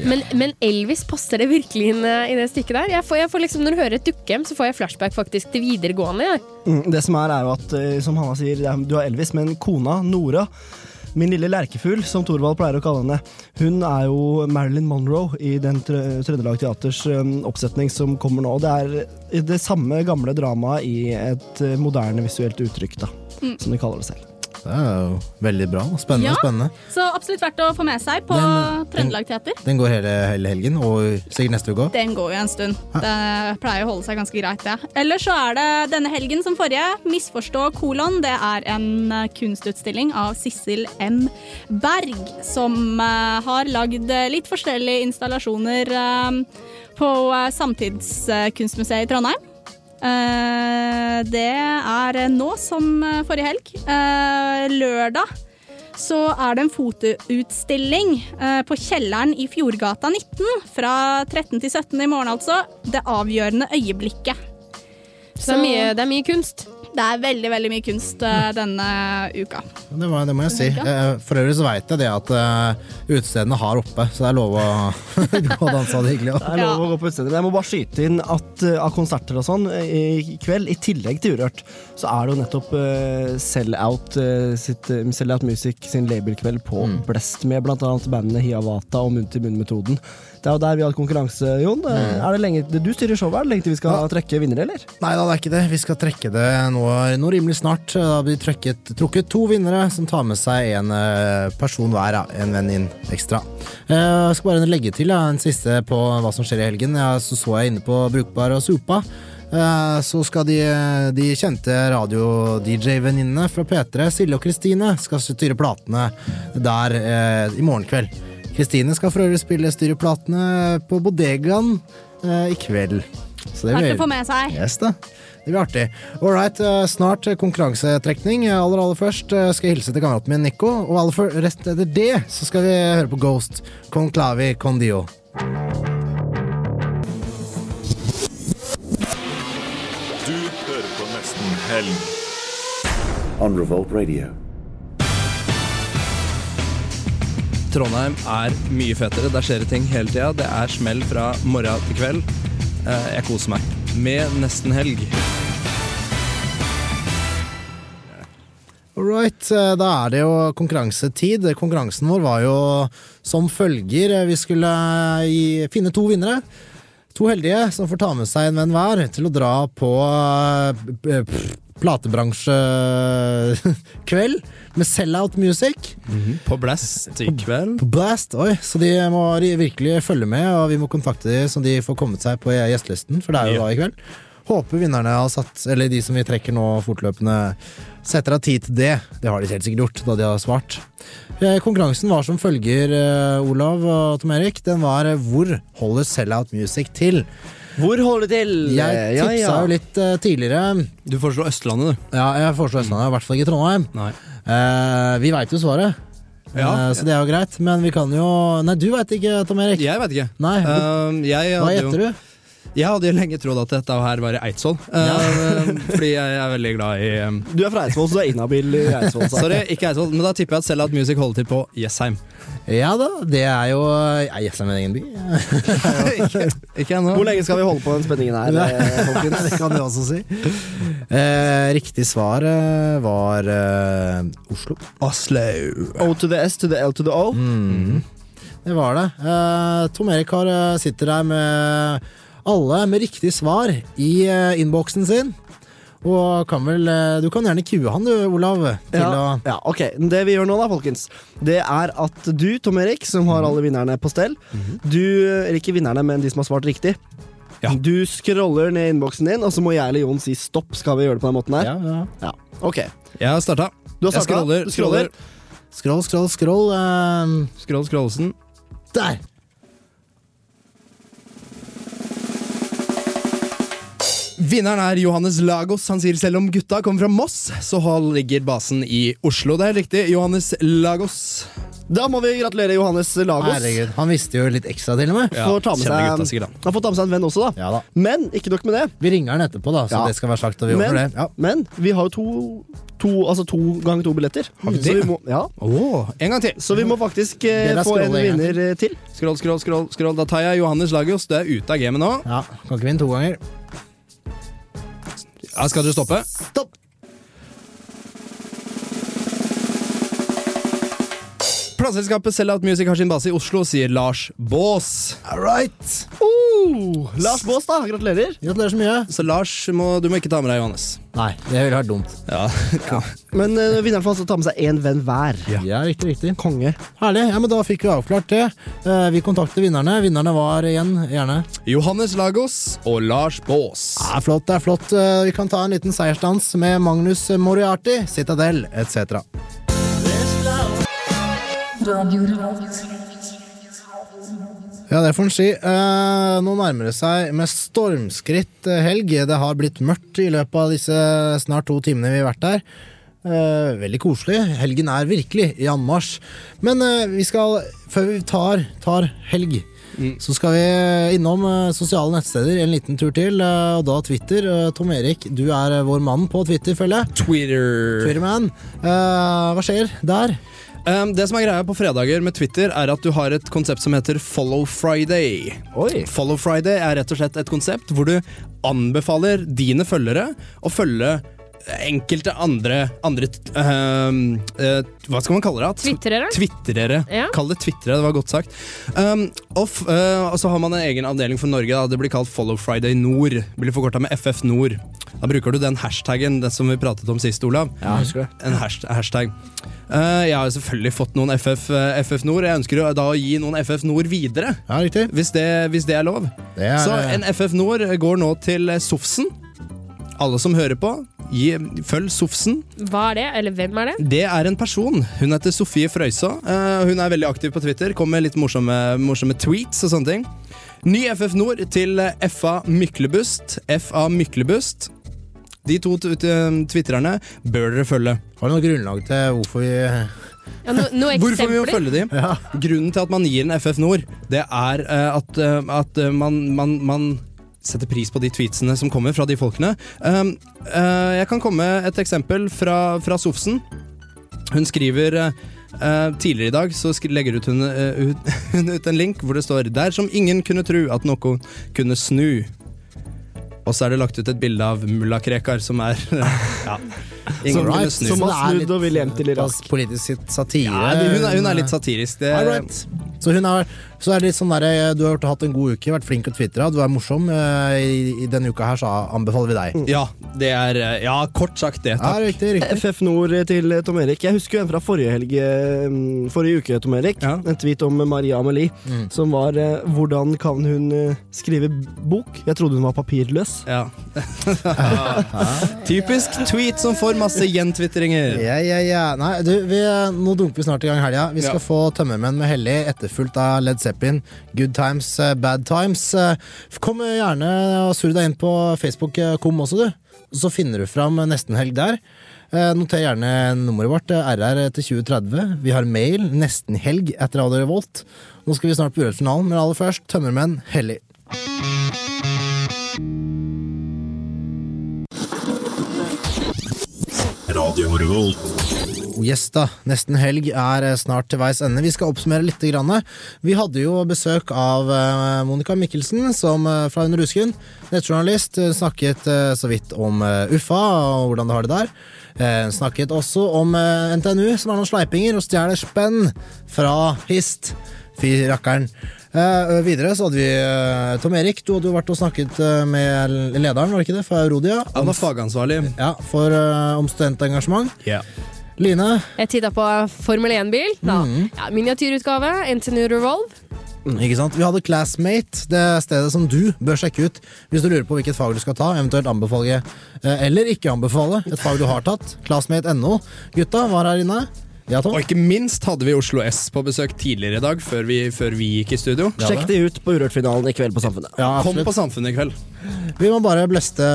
Men, men Elvis, passer det virkelig inn eh, i det stykket der? Jeg får, jeg får liksom, når du hører et dukkehjem, så får jeg flashback faktisk til videregående. Mm, Det som er, er jo at, eh, som Hanna sier, er- du har Elvis, men kona, Nora Min lille lerkefugl, som Thorvald pleier å kalle henne, hun er jo Marilyn Monroe i den Trø- Trøndelag Teaters um, oppsetning som kommer nå. Det er det samme gamle dramaet i et eh, moderne visuelt uttrykk, da, Mm. som de kaller det selv. Det er jo veldig bra. Spennende. Ja. spennende. Så absolutt verdt å få med seg på Den- Trøndelag Teater. Den går hele, hele helgen, og sikkert neste uke òg. Den går jo en stund. Det pleier å holde seg ganske greit, det. Ellers så er det denne helgen som forrige. Misforstå kolon. Det er en eh, kunstutstilling av Sissel M. Berg, som eh, har lagd eh, litt forskjellige installasjoner på Samtidskunstmuseet i Trondheim. Eh, det er nå som forrige helg. Eh, lørdag så er det en fotoutstilling eh, på kjelleren i Fjordgata 19 fra 13 til 17 i morgen, altså. Det avgjørende øyeblikket. Så det er mye- det er mye kunst? Det er veldig, veldig mye kunst eh, denne uka. Det, må- det må jeg si. Eh, For øvrig så veit jeg det at uh, utestedene har oppe, så det er lov å gå og danse og det hyggelig. Det er lov å gå på utesteder. Jeg må bare skyte inn at eh, av konserter og sånn eh, i kveld, i tillegg til Urørt, så er det jo nettopp uh, eh, sitt, eh, Sell Out Music sin labelkveld på Blest, med annet bandene Hiawata og Munn-til-munn-metoden. Det er jo der vi har hatt konkurranse, Jon. Eh, Er det lenge, du styrer showet, er det lenge til vi skal trekke vinnere, eller? Nei da, det er ikke det. Vi skal trekke det nå, nå rimelig snart. Da blir trekket, trukket to vinnere som tar med seg en eh, person hver. En venn inn ekstra. Eh, Jeg skal bare legge til ja, en siste på hva som skjer i helgen. Jeg, så så jeg inne på Brukbar og Sopa. Eh, Så skal de, de kjente radio-DJ-venninnene fra P3, Silje og Kristine, skal styre platene der eh, i morgen kveld. Kristine skal for øvrig spille Styreplatene på Bodegaen eh, i kveld. Så det blir- å få med seg. Yes, da. Det blir artig. All right, eh, snart konkurransetrekning. Aller aller først eh, skal jeg hilse til kameraten min Nico. Og aller for rett etter det så skal vi høre på Ghost. Con clavi con dio. Du hører på Nesten Helg. On Revolt Radio. Trondheim er mye fetere. Der skjer det ting hele tida. Det er smell fra morgen til kveld. Eh, Jeg koser meg. Med nesten helg. All right, eh, da er det jo konkurransetid. Konkurransen vår var jo som følger. Vi skulle eh, finne to vinnere. To heldige som får ta med seg en venn hver til å dra på platebransjekveld med Sellout Music. På Blast i kveld. På Blast, oi, Så de må virkelig følge med, og vi må kontakte dem så de får kommet seg på gjestelisten, for det er jo Ja. da i kveld. Håper vinnerne har satt, eller de som vi trekker nå fortløpende, setter av tid til det. Det har de helt sikkert gjort, da de har svart. Eh, Konkurransen var som følger, eh, Olav og Tom Erik. Den var eh, hvor holder Sellout Music til? Hvor holder det til? Jeg Ja, tipsa ja. jo litt uh, tidligere. Du foreslo Østlandet, du. Ja, jeg foreslo Østlandet, i hvert fall ikke Trondheim. Nei. Eh, vi veit jo svaret. Ja. Eh, så det er jo greit, men vi kan jo Nei, du veit ikke, Tom Erik. Jeg vet ikke. Nei, Eh, jeg Hva gjetter du? Jeg hadde jo lenge trodd at dette her var i Eidsvoll, eh, fordi jeg er veldig glad i um, Du er fra Eidsvoll, så du er inhabil i Eidsvoll. Sorry, ikke Eidsvoll, men da tipper jeg at selv at Music holder til på Jessheim. Ja da, det er jo Jeg gjesser min egen by. Ikke ennå. Hvor lenge skal vi holde på den spenningen her, eh, folkens? det kan du også si. Eh, riktig svar eh, var eh, Oslo. Oslo. O to the S to the L to the O. Mm. Det var det. Eh, Tom Erik har, eh, sitter der med alle med riktig svar i eh, innboksen sin. Og kan vel eh, Du kan gjerne kue han du, Olav. Til Ja, å ja, ok. Det vi gjør nå, da, folkens, det er at du, Tom Erik, som har alle vinnerne på stell Du, eller ikke vinnerne, men de som har svart riktig. Du scroller ned innboksen din, og så må jeg eller Jon si stopp. Skal vi gjøre det på den måten her? Ja, ja. Ok. Jeg har starta. Du har Jeg scroller, Du scroller. Scroll, scroll, scroll. Uh... Scroll, scrollsen. der! Vinneren er Johannes Lagos. Han sier selv om gutta kommer fra Moss, så ligger basen i Oslo. Det er riktig. Johannes Lagos. Da må vi gratulere Johannes Lagos. Herregud, han visste jo litt ekstra til og med. Ja, Får ta med seg, gutta sikkert, han får ta med seg en venn også, da. Ja da. Men ikke nok med det. Vi ringer han etterpå, da, så Ja. det skal være sagt. Og vi Men, det. Ja. men vi har jo to, to, altså to ganger to billetter. Så vi må, ja. Oh, en gang til. Så vi må faktisk eh, få en vinner eh, til. Scroll, scroll, scroll. scroll. Da tar jeg Johannes Lagos. Du er ute av gamet nå. ja, Kan ikke vinne to ganger. Ja, skal dere stoppe? Stopp! Plateselskapet Sellout Music har sin base i Oslo, sier Lars Baas. All right. Lars Båstad, da. Gratulerer. Gratulerer så mye. Så Lars, må, du må ikke ta med deg Johannes. Nei, det ville vært dumt. Ja. Men uh, vinneren får altså ta med seg én venn hver. Ja, riktig, riktig. Konge. Herlig. ja, men Da fikk vi avklart det. Uh, vi kontakter vinnerne. Vinnerne var igjen, gjerne. Johannes Lagos og Lars Baas. Ja, flott, det er flott. Uh, vi kan ta en liten seiersdans med Magnus Moriarty, Citadel etc. Ja, det får en si. Eh, nå nærmer det seg med stormskritt eh, helg. Det har blitt mørkt i løpet av disse snart to timene vi har vært der. Eh, veldig koselig. Helgen er virkelig i anmarsj. Men eh, vi skal, før vi tar, tar helg, så skal vi innom eh, sosiale nettsteder en liten tur til, eh, og da Twitter. Tom Erik, du er vår mann på Twitter, føler jeg. Twitter. Twitterman. Eh, hva skjer der? Um, det som er greia på fredager med Twitter, er at du har et konsept som heter Follow Friday. Oi. Follow Friday er rett og slett et konsept hvor du anbefaler dine følgere å følge enkelte andre, andre um, uh, Hva skal man kalle det? Twitrere? Twitterere. Ja. Kall det twitrere, det var godt sagt. Um, og, eh, og så har man en egen avdeling for Norge. Da. Det blir kalt Follow Friday Nord. Blir forkorta med FF Nord. Da bruker du den hashtaggen den som vi pratet om sist, Olav. Ja, jeg husker det. En hasht hashtag. Uh, jeg har selvfølgelig fått noen FF, FF Nord. Jeg ønsker da å gi noen FF Nord videre. Ja, riktig. Hvis det, hvis det er lov. Det er, Så en FF Nord går nå til Sofsen. Alle som hører på, gi, følg Sofsen. Hva er det, eller hvem er det? Det er en person. Hun heter Sofie Frøysaa. Eh, hun er veldig aktiv på Twitter. Kommer med litt morsomme, morsomme tweets og sånne ting. Ny FF Nord til eh, FA Myklebust. FA Myklebust. De to t- t- twitrerne bør dere følge. Har du noe grunnlag til hvorfor vi Ja, no, noen Hvorfor vi må følge dem? Ja. Grunnen til at man gir en FF Nord, det er uh, at, uh, at man, man, man setter pris på de tweetsene som kommer fra de folkene. Um, uh, jeg kan komme med et eksempel fra, fra Sofsen. Hun skriver eh, eh, Tidligere i dag så sk- legger ut hun, uh, ut, hun ut en link hvor det står 'Der som ingen kunne tru at noe kunne snu'. Og så er det lagt ut et bilde av mulla Krekar, som er ja, Ingen Right, kunne snu. Som har snudd og vil hjem til Irak. Politisk satire. Ja, det- hun, er, hun er litt satirisk. Det, right. Så, hun er, så er det litt sånn der, du har hatt en god uke, vært flink til å twitre, du er morsom. eh, I, I denne uka her så anbefaler vi deg. Ja, det er eh, Ja, kort sagt det. Ja, riktig, riktig. FF Nord til eh, Tom Erik. Jeg husker jo en fra forrige helg eh, Forrige uke, Tom Erik. Ja. En tweet om Maria Amelie, Mm. som var eh, 'Hvordan kan hun eh, skrive bok?' Jeg trodde hun var papirløs. Ja. Typisk tweet som får masse gjentvitringer. Ja, ja, ja. Nei, du, vi, nå dunker vi snart i gang helga. Vi skal Ja. få Tømmermenn med Hellig, etterfulgt av Led Zeppelin. Zeppelin. Good times, eh, bad times. Eh, kom gjerne og surr deg inn på Facebook.com også, du. Så finner du fram Nestenhelg der. Eh, noter gjerne nummeret vårt, RR til 2030. Vi har mail, nestenhelg etter Radio Revolt. Nå skal vi snart på Urørt-finalen, men aller først Tømmermenn Hellig. Radio Revolt. Yes da, nesten helg er eh, snart til veis ende. Vi skal oppsummere litt. Vi hadde jo besøk av eh, Monica Mikkelsen som, eh, fra Under Rusken. Nettjournalist. Snakket så vidt om Uffa og hvordan det har det der. Snakket også om NTNU, som har noen sleipinger og stjeler spenn fra Hist. Fy rakkeren. Uh, videre så hadde vi uh, Tom Erik, du hadde jo vært og snakket uh, med lederen, var det ikke det, fra Eurodia? Han var fagansvarlig. Ja, for, om studentengasjement. Ja. Line? Jeg titta på Formel 1-bil. Mm. Ja, miniatyrutgave. NTNU Revolve. Ikke sant? Vi hadde Classmate, det stedet som du bør sjekke ut hvis du lurer på hvilket fag du skal ta, eventuelt anbefale eh, eller ikke anbefale et fag du har tatt. Classmate.no. Gutta var her inne. Ja, Og ikke minst hadde vi Oslo S på besøk tidligere i dag, før vi, før vi gikk i studio. Sjekk de ut på Urørt-finalen i kveld på Samfunnet. Ja, Kom på Samfunnet i kveld. Vi må bare bleste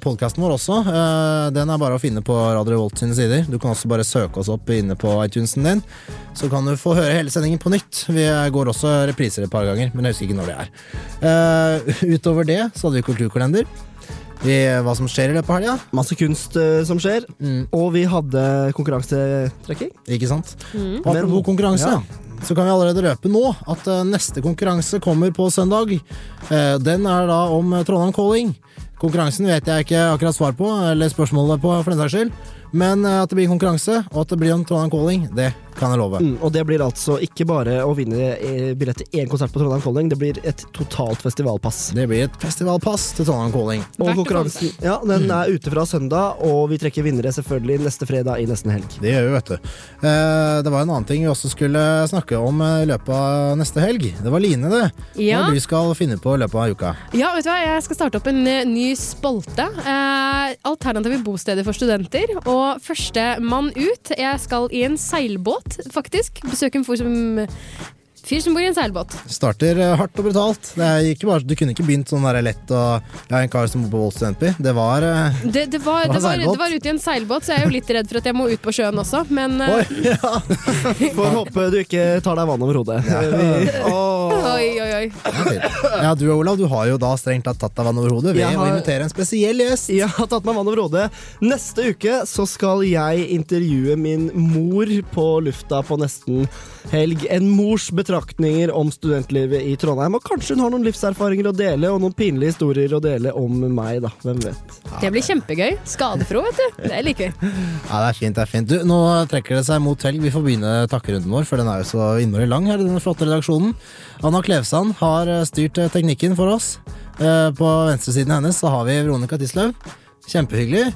podkasten vår også. Eh, Den er bare å finne på Radio Volt sine sider. Du kan også bare søke oss opp inne på iTunesen din. Så kan du få høre hele sendingen på nytt. Vi går også repriser et par ganger, men jeg husker ikke når det er. Eh, utover det så hadde vi kulturkalender. Vi, hva som skjer i løpet av helga. Masse kunst uh, som skjer. Og vi hadde konkurransetrekking. Ikke sant? Mm. Apropos konkurranse, Ja. så kan vi allerede røpe nå at uh, neste konkurranse kommer på søndag. Uh, den er da om eh, Trondheim Calling. Konkurransen vet jeg ikke akkurat svar på, eller spørsmålet på, for den saks skyld. Men eh, at det blir konkurranse, og at det blir om Trondheim Calling, det kan jeg love. Mm, og det blir altså ikke bare å vinne eh, billett til én konsert på Trondheim Calling, det blir et totalt festivalpass. Det blir et festivalpass til Trondheim Calling. Og konkurransen ja, den er ute fra søndag, og vi trekker vinnere selvfølgelig neste fredag i nesten helg. Det gjør vi, vet du. Eh, det var en annen ting vi også skulle snakke om eh, i løpet av neste helg. Det var Line, det. Ja. Hva du skal finne på i løpet av uka. Ja, vet du hva? Jeg skal starte opp en ny spalte. Eh, alternative bosteder for studenter. Og førstemann ut. Jeg skal i en seilbåt, faktisk. Besøk en fyr som, fyr som bor i en seilbåt. Starter eh, hardt og brutalt. Det er ikke bare, du kunne ikke begynt sånn der lett og Jeg er en kar som bor på Vold studentby. Det var eh, Det, det, var, Det var det, var, det var ute i en seilbåt, så jeg er jo litt redd for at jeg må ut på sjøen også, men eh, Får håpe du ikke tar deg vann over hodet. Vi- Oi, oi, oi. Ja, du Olav, du har jo da strengt tatt tatt deg vann over hodet ved har, å invitere en spesiell gjest. Jeg har tatt meg vann over hodet. Neste uke så skal jeg intervjue min mor på lufta på nesten helg. En mors betraktninger om studentlivet i Trondheim. Og kanskje hun har noen livserfaringer å dele, og noen pinlige historier å dele om meg, da. Hvem vet. Det blir kjempegøy. Skadefro, vet du. Det liker vi. Ja, det er fint, det er fint. Du, nå trekker det seg mot helg. Vi får begynne takkerunden vår, for den er jo så innmari lang her i denne flotte redaksjonen. Anna Klevsand har eh, styrt eh, teknikken for oss. Eh, På venstresiden hennes så har vi Veronica Tisløv. Kjempehyggelig.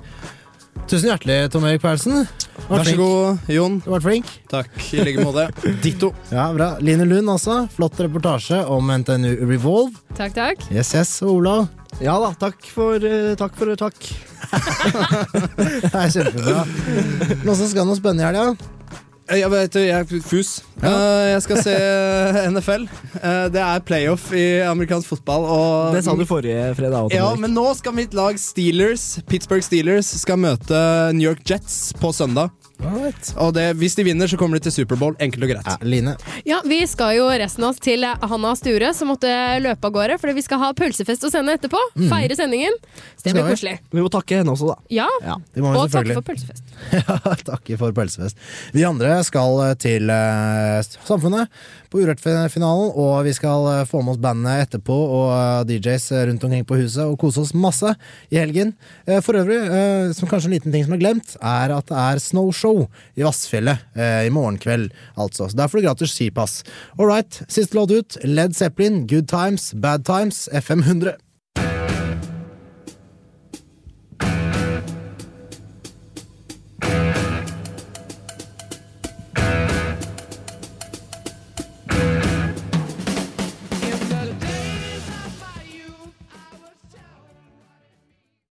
Tusen hjertelig, Tom Erik Perlsen. Vær så god, Jon. Du har vært flink. Takk, i like måte. Ditto. Ja, bra. Line Lund også. Flott reportasje om NTNU Revolve. Takk, takk. Yes, yes. Og Olav. Ja da, takk for eh, takk. For, takk. Det er kjempebra. Noen som skal noe spennende i helga? Jeg vet, jeg er fus. Eh, jeg skal se NFL. Eh, det er playoff i amerikansk fotball. Og Det sa du forrige fredag òg. Ja, men nå skal mitt lag Steelers, Pittsburgh Steelers skal møte New York Jets på søndag. Og det, hvis de vinner, så kommer de til Superbowl. Enkelt og greit. Line. Ja, Vi skal jo resten av oss til Hanna Sture, som måtte løpe av gårde fordi vi skal ha pølsefest å sende etterpå. Mm. Feire sendingen. Så det blir koselig. Vi må takke henne også, da. Ja, det må vi og takke for pølsefest. Ja, takke for pølsefest. Vi andre skal til uh, Samfunnet på Urørt-finalen, og vi skal eh, få med oss bandet etterpå og eh, DJs rundt omkring på huset og kose oss masse i helgen. Eh, for øvrig, eh, som kanskje en liten ting som er glemt, er at det er snowshow i Vassfjellet eh, i morgen kveld, altså. Så der får du gratis skipass. All right, siste låt ut. Led Zeppelin, Good Times, Bad Times, FM 100.